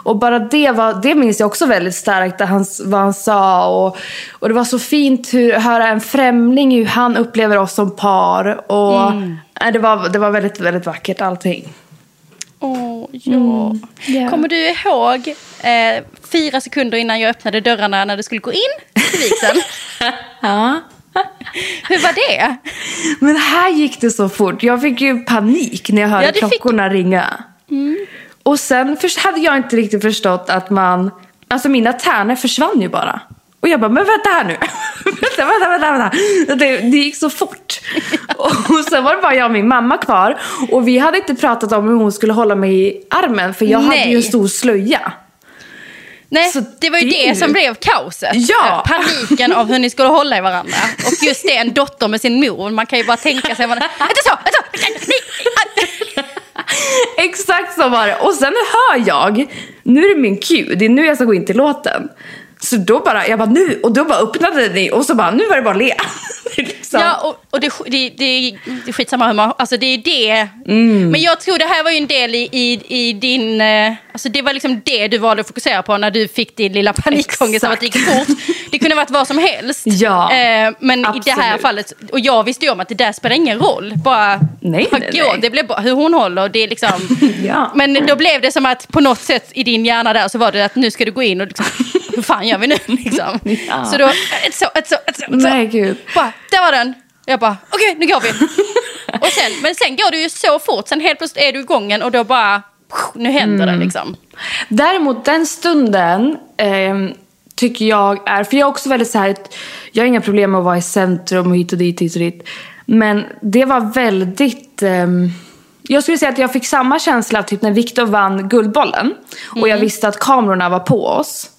[SPEAKER 2] Och bara det, var, det minns jag också väldigt starkt, det han, vad han sa. Och, och det var så fint att höra en främling hur han upplever oss som par. Och
[SPEAKER 1] Mm.
[SPEAKER 2] nej, det, var, det var väldigt, väldigt vackert allting.
[SPEAKER 1] Åh, ja.
[SPEAKER 2] ja.
[SPEAKER 1] Kommer du ihåg eh, fyra sekunder innan jag öppnade dörrarna när du skulle gå in till vigseln?
[SPEAKER 2] Ja.
[SPEAKER 1] Hur var det?
[SPEAKER 2] Men här gick det så fort. Jag fick ju panik när jag hörde
[SPEAKER 1] Ja, det fick-
[SPEAKER 2] klockorna ringa. Och sen hade jag inte riktigt förstått att man... Alltså mina tärnor försvann ju bara. Och jag bara, men vänta här nu. vänta, vänta, vänta, vänta. Det, det gick så fort. och sen var det bara jag och min mamma kvar. Och vi hade inte pratat om hur hon skulle hålla mig i armen. För jag hade
[SPEAKER 1] Nej.
[SPEAKER 2] ju en stor slöja.
[SPEAKER 1] Nej,
[SPEAKER 2] Så
[SPEAKER 1] det var ju
[SPEAKER 2] det-
[SPEAKER 1] det som blev kaoset.
[SPEAKER 2] Ja.
[SPEAKER 1] Eh, Paniken av hur ni skulle hålla i varandra. Och just det, en dotter med sin mor. Man kan ju bara tänka sig... Inte så! Inte så!
[SPEAKER 2] Exakt så var det. Och sen hör jag, nu är det min cue, det är nu jag ska gå in till låten. Så då bara, jag bara nu, och då bara öppnade ni och så bara, nu var det bara att le. liksom.
[SPEAKER 1] Ja, och, och det, det, det, det är skitsamma hur man... Alltså det är det.
[SPEAKER 2] Mm.
[SPEAKER 1] Men jag tror det här var ju en del i, i, i din... eh, Alltså det var liksom det du valde att fokusera på när du fick din lilla panikångest av att det gick fort. Det kunde varit vad som helst.
[SPEAKER 2] Ja,
[SPEAKER 1] Eh, men i det här
[SPEAKER 2] absolut.
[SPEAKER 1] fallet, och jag visste ju om att det där spelar ingen roll. Bara,
[SPEAKER 2] Nej,
[SPEAKER 1] bara
[SPEAKER 2] nej,
[SPEAKER 1] gå.
[SPEAKER 2] nej.
[SPEAKER 1] Det blev bara hur hon håller. Det är liksom,
[SPEAKER 2] Ja.
[SPEAKER 1] Men då blev det som att på något sätt i din hjärna där så var det att nu ska du gå in och liksom, hur fan gör vi nu? Liksom.
[SPEAKER 2] Ja.
[SPEAKER 1] Så då, ett så, ett så, ett så.
[SPEAKER 2] Nej gud.
[SPEAKER 1] Bara, där var den. Jag bara, okej nu går vi. och sen, men sen går det ju så fort, sen helt plötsligt är du igång igen och då bara, nu händer
[SPEAKER 2] Mm.
[SPEAKER 1] det liksom.
[SPEAKER 2] Däremot den stunden ehm, tycker jag är, för jag är också väldigt så här, jag har inga problem med att vara i centrum och hit och dit, hit och dit. Men det var väldigt, ehm, jag skulle säga att jag fick samma känsla typ när Viktor vann Guldbollen. Och jag visste att kamerorna var på oss.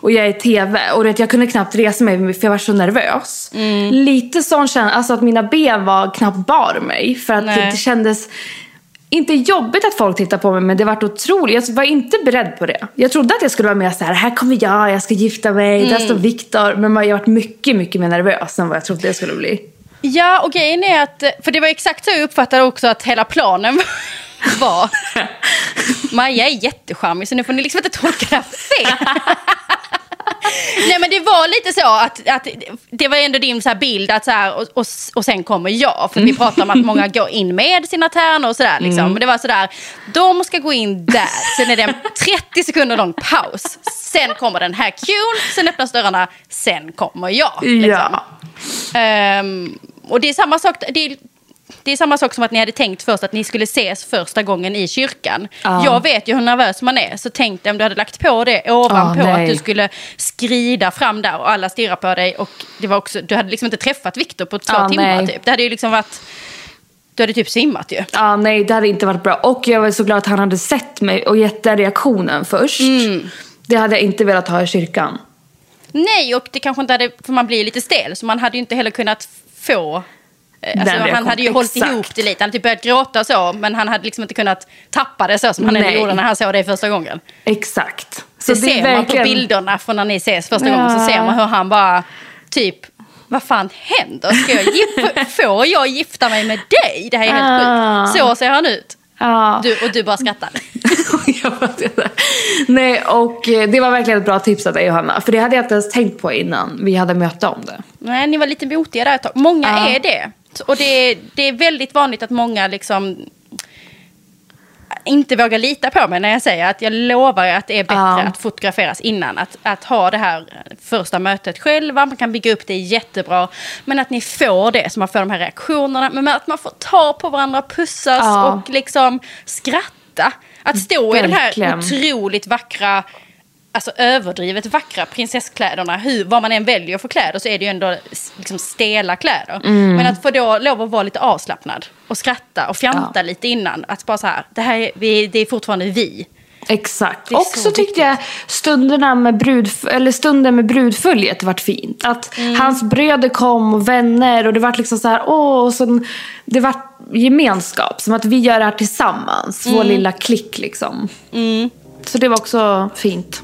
[SPEAKER 2] Och jag är i tv. Och vet, jag kunde knappt resa mig för jag var så nervös. Lite sån känsla, alltså att mina ben var knappt bar mig. För att
[SPEAKER 1] Nej.
[SPEAKER 2] det kändes inte jobbigt att folk tittar på mig men det var otroligt. Jag var inte beredd på det. Jag trodde att jag skulle vara mer så här, här kommer jag, jag ska gifta mig, där står Viktor. Men jag har varit mycket, mycket mer nervös än vad jag trodde jag skulle bli.
[SPEAKER 1] Ja, och grejen är att, för det var exakt så jag uppfattade också att hela planen var. Maja är jättecharmig så nu får ni liksom inte tolka det här fel. Nej men det var lite så att, att det var ändå din så här bild att så här, och, och, och sen kommer jag. För vi pratar om att många går in med sina tärnor och sådär. Liksom. Men det var sådär, de ska gå in där. Sen är det en 30 sekunder lång paus. Sen kommer den här cueen, sen öppnas dörrarna, sen kommer jag. Liksom.
[SPEAKER 2] Ja.
[SPEAKER 1] Ehm, och det är samma sak. Det är, det är samma sak som att ni hade tänkt först att ni skulle ses första gången i kyrkan.
[SPEAKER 2] Ja.
[SPEAKER 1] Jag vet ju hur nervös man är, så tänk dig om du hade lagt på det ovanpå
[SPEAKER 2] Ja,
[SPEAKER 1] att du skulle skrida fram där och alla stirrar på dig. Och det var också, du hade liksom inte träffat Viktor på två
[SPEAKER 2] Ja,
[SPEAKER 1] timmar
[SPEAKER 2] nej.
[SPEAKER 1] typ. Det hade ju liksom varit... Du hade typ svimmat ju.
[SPEAKER 2] Ja, nej, det hade inte varit bra. Och jag var så glad att han hade sett mig och gett den reaktionen först. Det hade jag inte velat ha i kyrkan.
[SPEAKER 1] Nej, och det kanske inte hade... För man blir lite stel, så man hade ju inte heller kunnat få... eh, Alltså, han hade ju hållit
[SPEAKER 2] exakt.
[SPEAKER 1] ihop det lite. Han hade typ börjat gråta och så, men han hade liksom inte kunnat tappa det så som han ändå gjorde när han såg det första gången.
[SPEAKER 2] Exakt.
[SPEAKER 1] Så
[SPEAKER 2] det är
[SPEAKER 1] ser man på
[SPEAKER 2] verkligen-
[SPEAKER 1] bilderna från när ni ses första
[SPEAKER 2] Ja.
[SPEAKER 1] gången, så ser man hur han bara typ vad fan händer? Ska jag gif- får jag gifta mig med dig? Det här är helt sjukt. Så ser han ut.
[SPEAKER 2] Ja.
[SPEAKER 1] Du, och du bara skrattar.
[SPEAKER 2] Nej, och eh, det var verkligen ett bra tips av dig Johanna. För det hade jag inte ens tänkt på innan vi hade möte om det.
[SPEAKER 1] Nej, ni var lite motiga där ett tag. Många
[SPEAKER 2] Ja.
[SPEAKER 1] är det. Och det det är väldigt vanligt att många liksom inte vågar lita på mig när jag säger att jag lovar att det är bättre
[SPEAKER 2] Ja.
[SPEAKER 1] att fotograferas innan. Att, att ha det här första mötet själva, man kan bygga upp det jättebra. Men att ni får det, så man får de här reaktionerna. Men att man får ta på varandra, pussas
[SPEAKER 2] Ja.
[SPEAKER 1] och liksom skratta. Att stå i den här
[SPEAKER 2] Verkligen.
[SPEAKER 1] otroligt vackra alltså överdrivet vackra prinsesskläderna. Hur, vad man än väljer för kläder så är det ju ändå liksom stela kläder.
[SPEAKER 2] Mm.
[SPEAKER 1] Men att få då lov att vara lite avslappnad och skratta och fjanta
[SPEAKER 2] Ja.
[SPEAKER 1] lite innan. Att bara så här, det här är, vi, det är fortfarande vi.
[SPEAKER 2] Exakt. Och
[SPEAKER 1] så
[SPEAKER 2] tyckte jag stunderna med brud, eller stunden med brudföljet vart fint. Att
[SPEAKER 1] Mm.
[SPEAKER 2] hans bröder kom och vänner och det vart liksom så här, åh, och sen, det vart gemenskap. Som att vi gör det här tillsammans,
[SPEAKER 1] Mm.
[SPEAKER 2] vår lilla klick liksom. Så det var också fint.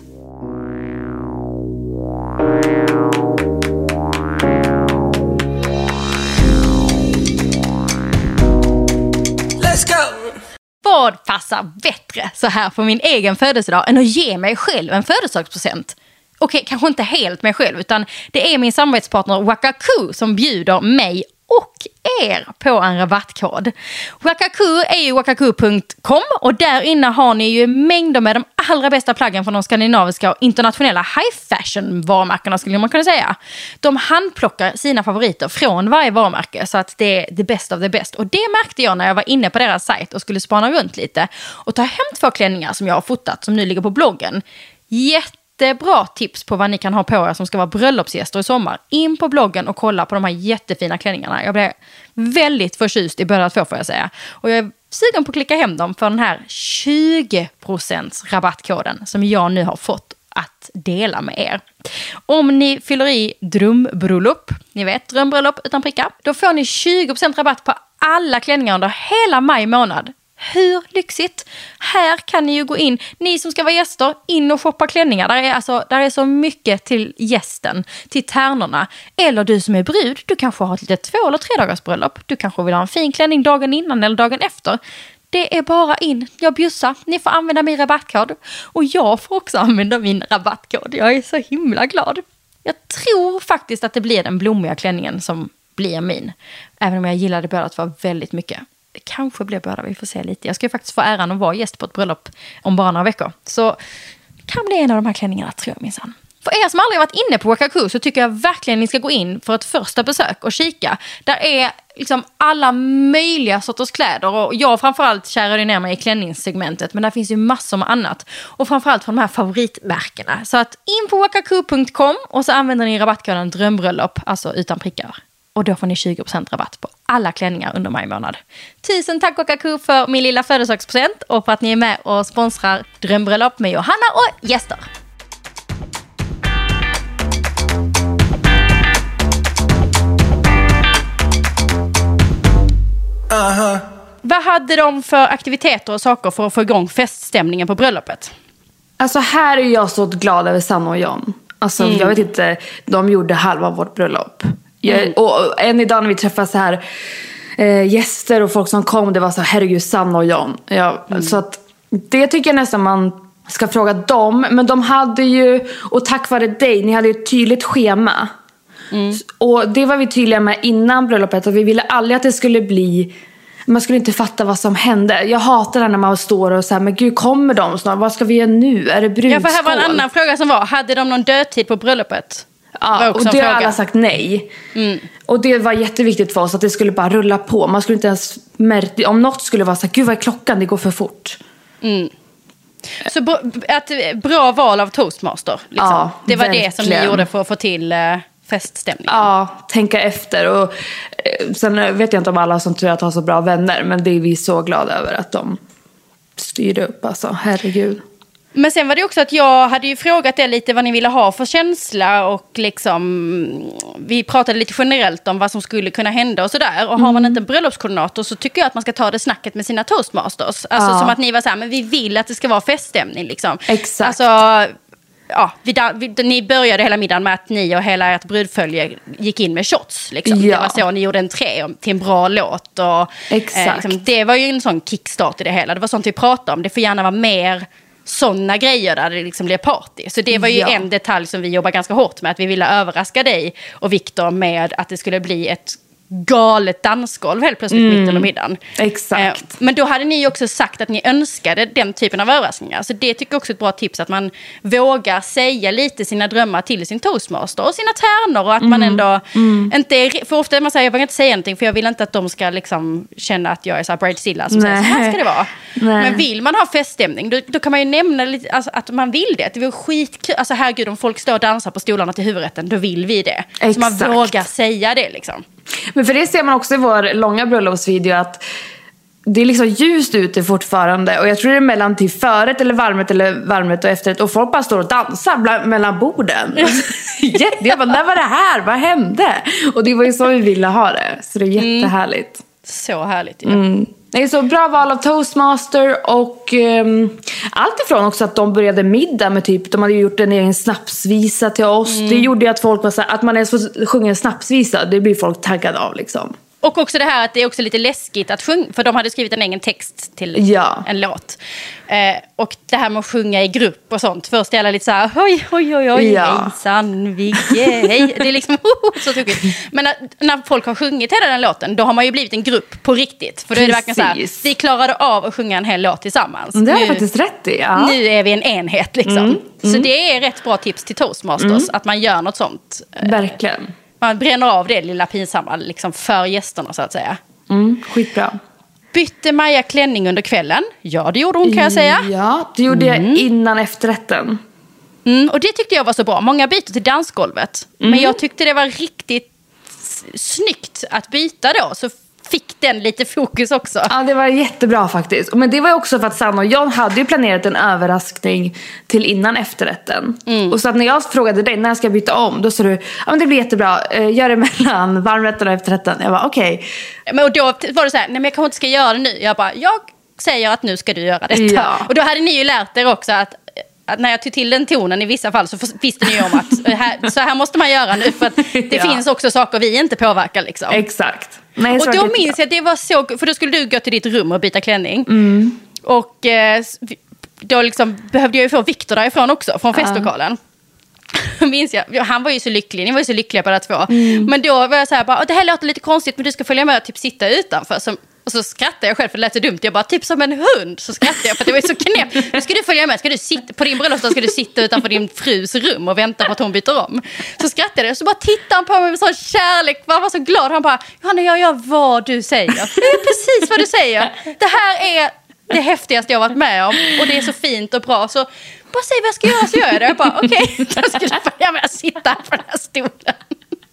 [SPEAKER 1] Vad passar bättre så här på min egen födelsedag än att ge mig själv en födelsedagspresent? Okej, kanske inte helt mig själv, utan det är min samarbetspartner Wakaku som bjuder mig och er på en rabattkod. Wakaku är ju wakaku.com och där inne har ni ju mängder med de allra bästa plaggen från de skandinaviska och internationella high fashion varumärkena skulle man kunna säga. De handplockar sina favoriter från varje varumärke så att det är the best of the best. Och det märkte jag när jag var inne på deras sajt och skulle spana runt lite och ta hem två klänningar som jag har fotat som nu ligger på bloggen. Jättebra tips på vad ni kan ha på er som ska vara bröllopsgäster i sommar. In på bloggen och kolla på de här jättefina klänningarna. Jag blev väldigt förtjust i båda två får jag säga. Och jag är sugen på att klicka hem dem för den här 20% rabattkoden som jag nu har fått att dela med er. Om ni fyller i drömbröllop, ni vet drömbröllop utan prickar, då får ni 20% rabatt på alla klänningar under hela maj månad. Hur lyxigt? Här kan ni ju gå in, ni som ska vara gäster, in och shoppa klänningar. Där är, alltså, där är så mycket till gästen, till tärnorna. Eller du som är brud, du kanske har ett litet två eller tre dagars bröllop. Du kanske vill ha en fin klänning dagen innan eller dagen efter. Det är bara in, jag bjussar, ni får använda min rabattkod. Och jag får också använda min rabattkod. Jag är så himla glad. Jag tror faktiskt att det blir den blommiga klänningen som blir min. Även om jag gillade båda två väldigt mycket. Det kanske blir båda, vi får se lite. Jag ska ju faktiskt få äran att vara gäst på ett bröllop om bara några veckor. Så kan bli en av de här klänningarna tror jag minsann. För er som aldrig varit inne på Wakaku så tycker jag verkligen ni ska gå in för ett första besök och kika. Där är liksom alla möjliga sorters kläder och jag framförallt kärade ner mig i klänningssegmentet men där finns ju massor med annat. Och framförallt från de här favoritmärkena. Så att in på wakaku.com och så använder ni rabattkoden drömbröllop, alltså utan prickar. Och då får ni 20% rabatt på alla klänningar under maj månad. Tusen tack Wakaku för min lilla födelsedagspresent och för att ni är med och sponsrar Drömbröllop med Johanna och gäster. Vad hade de för aktiviteter och saker för att få igång feststämningen på bröllopet?
[SPEAKER 2] Alltså här är jag så glad över Sanna och John. Alltså
[SPEAKER 1] Mm.
[SPEAKER 2] jag vet inte, de gjorde halva vårt bröllop.
[SPEAKER 1] Mm.
[SPEAKER 2] och, än idag när vi träffar så här eh, gäster och folk som kom, det var så här, herregud Sanna och John. Ja,
[SPEAKER 1] Mm.
[SPEAKER 2] Så att det tycker jag nästan man ska fråga dem. Men de hade ju, och tack vare dig, ni hade ju ett tydligt schema.
[SPEAKER 1] Mm.
[SPEAKER 2] Och det var vi tydliga med innan bröllopet och vi ville aldrig att det skulle bli man skulle inte fatta vad som hände. Jag hatar det när man står och säger men gud kommer de snart? Vad ska vi göra nu? Är det
[SPEAKER 1] Ja,
[SPEAKER 2] brudskål?
[SPEAKER 1] för här var en annan fråga som var, hade de någon dödtid på bröllopet?
[SPEAKER 2] Ja, och det har alla sagt nej.
[SPEAKER 1] Mm.
[SPEAKER 2] Och det var jätteviktigt för oss att det skulle bara rulla på. Man skulle inte ens märka, om något skulle vara så här, gud vad är klockan? Det går för fort.
[SPEAKER 1] Så br- att, bra val av toastmaster. Liksom.
[SPEAKER 2] Ja,
[SPEAKER 1] det var det som ni
[SPEAKER 2] verkligen.
[SPEAKER 1] gjorde för att få till eh, feststämningen.
[SPEAKER 2] Ja, tänka efter. Och, eh, sen vet jag inte om alla som tror att har så bra vänner. Men det är vi så glada över att de styrde upp. Alltså, herregud.
[SPEAKER 1] Men sen var det också att jag hade ju frågat er lite vad ni ville ha för känsla och liksom vi pratade lite generellt om vad som skulle kunna hända och sådär. Och har man inte en bröllopskoordinator så tycker jag att man ska ta det snacket med sina toastmasters. Alltså
[SPEAKER 2] Ja.
[SPEAKER 1] som att ni var så här, men vi vill att det ska vara feststämning liksom.
[SPEAKER 2] Exakt.
[SPEAKER 1] Alltså, ja, vi, vi, ni började hela middagen med att ni och hela ert brudfölje gick in med shots. Liksom. Det
[SPEAKER 2] Ja.
[SPEAKER 1] var så ni gjorde en tre till en bra låt. Och,
[SPEAKER 2] Exakt.
[SPEAKER 1] liksom, det var ju en sån kickstart i det hela. Det var sånt vi pratade om. Det får gärna vara mer sådana grejer där det liksom blir party. Så det var ju
[SPEAKER 2] Ja.
[SPEAKER 1] en detalj som vi jobbar ganska hårt med. Att vi ville överraska dig och Viktor med att det skulle bli ett galet dansgolv helt plötsligt mitt under middagen.
[SPEAKER 2] Mm. Exakt.
[SPEAKER 1] Eh, Men då hade ni också sagt att ni önskade den typen av överraskningar. Så det tycker jag också är ett bra tips. Att man vågar säga lite sina drömmar till sin toastmaster och sina tärnor. Och att man
[SPEAKER 2] Mm.
[SPEAKER 1] ändå inte är, För ofta är man säger jag vågar inte säga någonting för jag vill inte att de ska liksom känna att jag är så här bridezilla som säger så här
[SPEAKER 2] Nej.
[SPEAKER 1] ska det vara.
[SPEAKER 2] Nej.
[SPEAKER 1] Men vill man ha feststämning då, då kan man ju nämna lite, alltså, att man vill det. Det vore skitkul. Alltså herregud om folk står och dansar på stolarna till huvudrätten då vill vi det. Så man
[SPEAKER 2] Exakt.
[SPEAKER 1] vågar säga det liksom.
[SPEAKER 2] Men för det ser man också i vår långa bröllopsvideo att det är liksom ljust ute fortfarande och jag tror det är mellan till förrätt eller varmrätt eller varmrätt och efterrätt och folk bara står och dansar bland, mellan borden. Jätte, jag bara, när var det här? Vad hände? Och det var ju så vi ville ha det. Så det är jättehärligt.
[SPEAKER 1] Så härligt ju.
[SPEAKER 2] Mm. Det är så bra val av toastmaster och um, allt ifrån också att de började middag med typ, de hade gjort en egen snapsvisa till oss. Det gjorde ju att folk var så här, att man ens får sjunga en snapsvisa, det blir folk taggade av liksom.
[SPEAKER 1] Och också det här att det är också lite läskigt att sjunga, för de hade skrivit en egen text till
[SPEAKER 2] Ja.
[SPEAKER 1] en låt. Eh, och det här med att sjunga i grupp och sånt. Först är alla lite så här, oj, oj, oj, oj,
[SPEAKER 2] Ja.
[SPEAKER 1] hejsan, Vigge, hej. Det är liksom så tokigt. Men när, när folk har sjungit hela den låten, då har man ju blivit en grupp på riktigt. För då är det verkligen så här, vi klarade av att sjunga en hel låt tillsammans.
[SPEAKER 2] Det har
[SPEAKER 1] Nu-
[SPEAKER 2] jag faktiskt rätt i. Ja.
[SPEAKER 1] Nu är vi en enhet liksom. Så det är rätt bra tips till toastmasters, att man gör något sånt. Eh,
[SPEAKER 2] Verkligen.
[SPEAKER 1] Man bränner av det lilla pinsamma liksom, för gästerna så att säga.
[SPEAKER 2] Mm, skitbra.
[SPEAKER 1] Bytte Maja klänning under kvällen? Ja, det gjorde hon kan jag säga.
[SPEAKER 2] Ja, det gjorde jag innan efterrätten.
[SPEAKER 1] Mm, och det tyckte jag var så bra. Många byter till dansgolvet. Men jag tyckte det var riktigt snyggt att byta då. Så fick den lite fokus också.
[SPEAKER 2] Ja, det var jättebra faktiskt. Men det var också för att Sanna och John hade ju planerat en överraskning till innan efterrätten. Och så att när jag frågade dig när jag ska byta om, då sa du ja men det blir jättebra, Eh, gör det mellan varmrätten och efterrätten. Jag var okej.
[SPEAKER 1] Men och då var det så här, nej men jag kanske inte ska göra det nu. Jag bara, jag säger att nu ska du göra detta.
[SPEAKER 2] Ja.
[SPEAKER 1] Och då hade ni ju lärt er också att att när jag tog till den tonen i vissa fall så visste ni ju om att eh, här, så här måste man göra nu för att det
[SPEAKER 2] Ja.
[SPEAKER 1] finns också saker vi inte påverkar liksom.
[SPEAKER 2] Exakt. Nej,
[SPEAKER 1] Och då minns jag att det var så, för då skulle du gå till ditt rum och byta klänning.
[SPEAKER 2] Mm.
[SPEAKER 1] Och eh, då liksom behövde jag ju få Viktor därifrån också, från festlokalen. minns jag, Ja, han var ju så lycklig, ni var ju så lyckliga båda två.
[SPEAKER 2] Mm.
[SPEAKER 1] Men då var jag så här, bara, "Åh, det här låter lite konstigt men du ska följa med och typ sitta utanför. Så, och så skrattade jag själv för det lät så dumt. Jag bara, typ som en hund. Så skrattade jag för att det var så knäppt. Nu ska du följa med, ska du sitta, på din bröllopsdag ska du sitta utanför din frus rum och vänta på att hon byter om. Så skrattade jag och så bara tittade han på mig med sån kärlek. Han var så glad. Han bara, Johanna jag gör vad du säger. Det är precis vad du säger. Det här är det häftigaste jag varit med om. Och det är så fint och bra. Så bara säg vad jag ska göra så gör jag det. Jag bara, okej, då ska du följa med och sitta på den här stolen.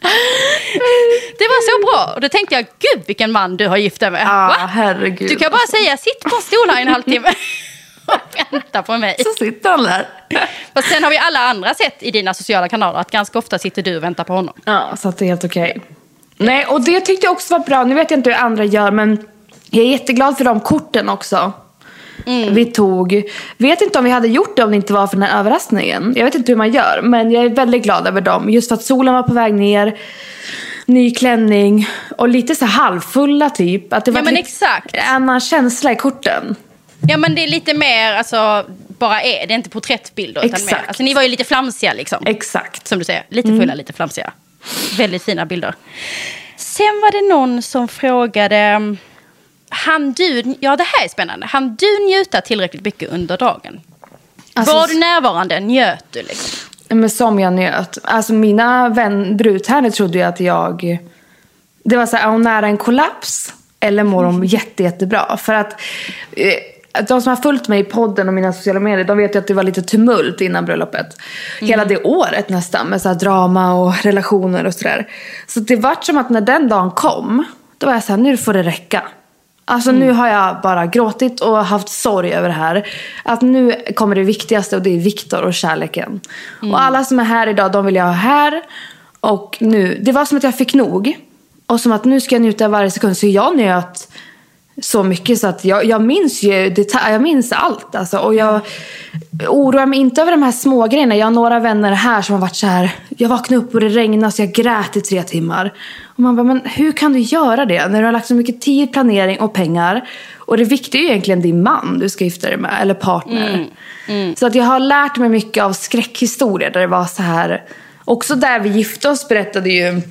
[SPEAKER 1] Det var så bra. Och då tänkte jag, gud vilken man du har gift dig med.
[SPEAKER 2] Ja,
[SPEAKER 1] Va?
[SPEAKER 2] herregud.
[SPEAKER 1] Du kan bara säga, sitt på en stol här i en halvtimme och vänta på mig.
[SPEAKER 2] Så sitter han där.
[SPEAKER 1] Fast sen har vi alla andra sett i dina sociala kanaler att ganska ofta sitter du och väntar på honom.
[SPEAKER 2] Ja, så att det är helt okej. Nej, och det tyckte jag också var bra. Nu vet jag inte hur andra gör, men jag är jätteglad för de korten också. Vi tog. Vet inte om vi hade gjort det om det inte var för den här överraskningen. Jag vet inte hur man gör, men jag är väldigt glad över dem. Just för att solen var på väg ner. Ny klänning och lite så halvfulla typ. Att det var
[SPEAKER 1] Ja, men
[SPEAKER 2] lite,
[SPEAKER 1] exakt.
[SPEAKER 2] En annan känsla i korten.
[SPEAKER 1] Ja men det är lite mer, alltså, bara är det är inte porträttbilder. Utan mer,
[SPEAKER 2] Exakt.
[SPEAKER 1] alltså, ni var ju lite flamsiga liksom.
[SPEAKER 2] Exakt.
[SPEAKER 1] Som du säger, lite fulla, lite flamsiga. Väldigt fina bilder. Sen var det någon som frågade, han du, ja det här är spännande, han du njuta tillräckligt mycket under dagen?
[SPEAKER 2] Alltså,
[SPEAKER 1] var du närvarande? Njöt du liksom?
[SPEAKER 2] Men som jag njöt. Alltså mina vän, brudtärnor trodde ju att jag... Det var så här, är hon nära en kollaps? Eller mår hon jätte, jättebra? För att eh, de som har följt mig i podden och mina sociala medier, de vet ju att det var lite tumult innan bröllopet. Hela det året nästan, med så drama och relationer och sådär. Så det var som att när den dagen kom, då var jag så här, nu får det räcka. Alltså nu har jag bara gråtit och haft sorg över det här. Att nu kommer det viktigaste och det är Viktor och kärleken. Och alla som är här idag, de vill jag ha här. Och nu, det var som att jag fick nog. Och som att nu ska jag njuta av varje sekund. Så jag njöt så mycket så att jag, jag minns ju detalj, jag minns allt. Alltså, och jag oroar mig inte över de här små grejerna. Jag har några vänner här som har varit så här. Jag vaknade upp och det regnade så jag grät i tre timmar. Och man bara, men hur kan du göra det när du har lagt så mycket tid, planering och pengar? Och det viktiga är ju egentligen din man du ska gifta dig med, eller partner. Så att jag har lärt mig mycket av skräckhistorier där det var så här. Också där vi gifte oss berättade ju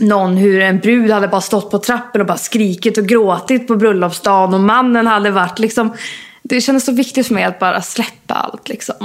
[SPEAKER 2] någon hur en brud hade bara stått på trappen och bara skrikit och gråtit på bröllopsdagen och mannen hade varit liksom det kändes så viktigt för mig att bara släppa allt liksom.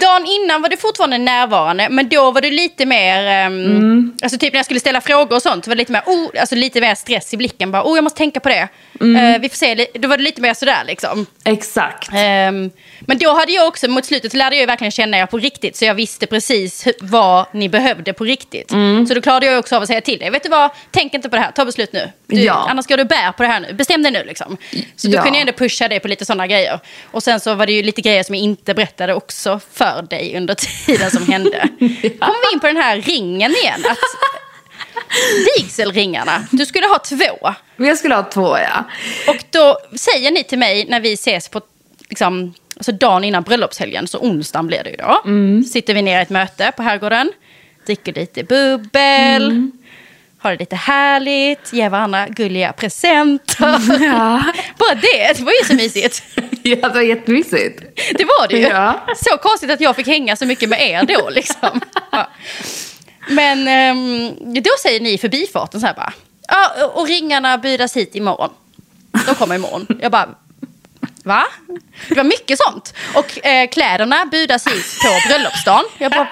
[SPEAKER 1] Dagen innan var du fortfarande närvarande, men då var du lite mer... ehm,
[SPEAKER 2] Mm.
[SPEAKER 1] Alltså typ när jag skulle ställa frågor och sånt, var det lite mer, oh, alltså lite mer stress i blicken. Bara, oh, jag måste tänka på det.
[SPEAKER 2] Mm.
[SPEAKER 1] Eh, vi får se, då var det lite mer sådär liksom.
[SPEAKER 2] Exakt.
[SPEAKER 1] Ehm, men då hade jag också, mot slutet lärde jag verkligen känna er på riktigt. Så jag visste precis vad ni behövde på riktigt.
[SPEAKER 2] Mm.
[SPEAKER 1] Så då klarade jag också av att säga till dig, vet du vad, tänk inte på det här, ta beslut nu. Du,
[SPEAKER 2] Ja.
[SPEAKER 1] Annars går du bär på det här nu, bestäm dig nu liksom. Så då
[SPEAKER 2] Ja.
[SPEAKER 1] kunde jag ändå pusha dig på lite sådana grejer. Och sen så var det ju lite grejer som jag inte berättade också för dig under tiden som hände. Kommer vi in på den här ringen igen. Att, vigselringarna, du skulle ha två.
[SPEAKER 2] Jag skulle ha två ja.
[SPEAKER 1] Och då säger ni till mig när vi ses på liksom, alltså dagen innan bröllopshelgen, så onsdagen blir det ju då. Sitter vi ner i ett möte på herrgården, dricker lite bubbel, har det lite härligt, ger varandra gulliga presenter.
[SPEAKER 2] Ja,
[SPEAKER 1] Bara det, det var ju så mysigt.
[SPEAKER 2] ja det var jättemysigt.
[SPEAKER 1] Det var det ju.
[SPEAKER 2] Ja.
[SPEAKER 1] Så konstigt att jag fick hänga så mycket med er då liksom. Ja. Men ehm, då säger ni i förbifarten så här bara. Ja, och ringarna budas hit imorgon. De kommer imorgon. Jag bara, va? Det var mycket sånt. Och eh, kläderna budas hit på bröllopsdagen. Jag bara,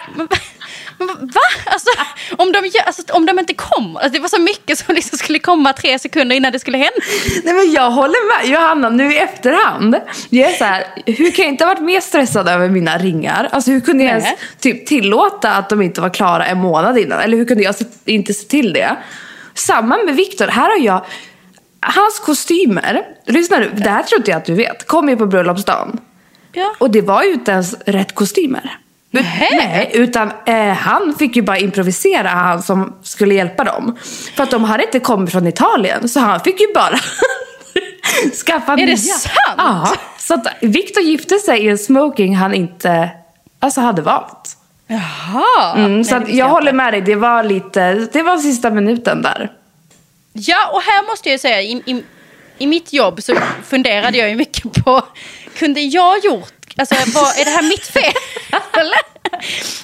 [SPEAKER 1] men, va? Alltså, om, de, gör- alltså, om de inte kommer. Alltså, det var så mycket som liksom skulle komma tre sekunder innan det skulle hända.
[SPEAKER 2] Nej men jag håller med Johanna nu i efterhand. Jag är så här, hur kan jag inte ha varit mer stressad över mina ringar? Alltså hur kunde jag ens
[SPEAKER 1] Nej.
[SPEAKER 2] typ tillåta att de inte var klara en månad innan? Eller hur kunde jag inte se till det? Samma med Viktor, här har jag Hans kostymer, lyssna nu, det här tror inte jag att du vet, kom ju på bröllopsdagen.
[SPEAKER 1] Ja.
[SPEAKER 2] Och det var ju inte ens rätt kostymer. Nej, utan eh, han fick ju bara improvisera, han som skulle hjälpa dem. För att de hade inte kommit från Italien, så han fick ju bara skaffa
[SPEAKER 1] Är
[SPEAKER 2] nya.
[SPEAKER 1] det sant?
[SPEAKER 2] Ja. Så att Victor gifte sig i en smoking han inte alltså, hade valt.
[SPEAKER 1] Jaha.
[SPEAKER 2] Mm, så att jag
[SPEAKER 1] inte.
[SPEAKER 2] håller med dig, det var lite, det var sista minuten där.
[SPEAKER 1] Ja, och här måste jag säga, i, i, i mitt jobb så funderade jag ju mycket på, kunde jag gjort, alltså vad, är det här mitt fel?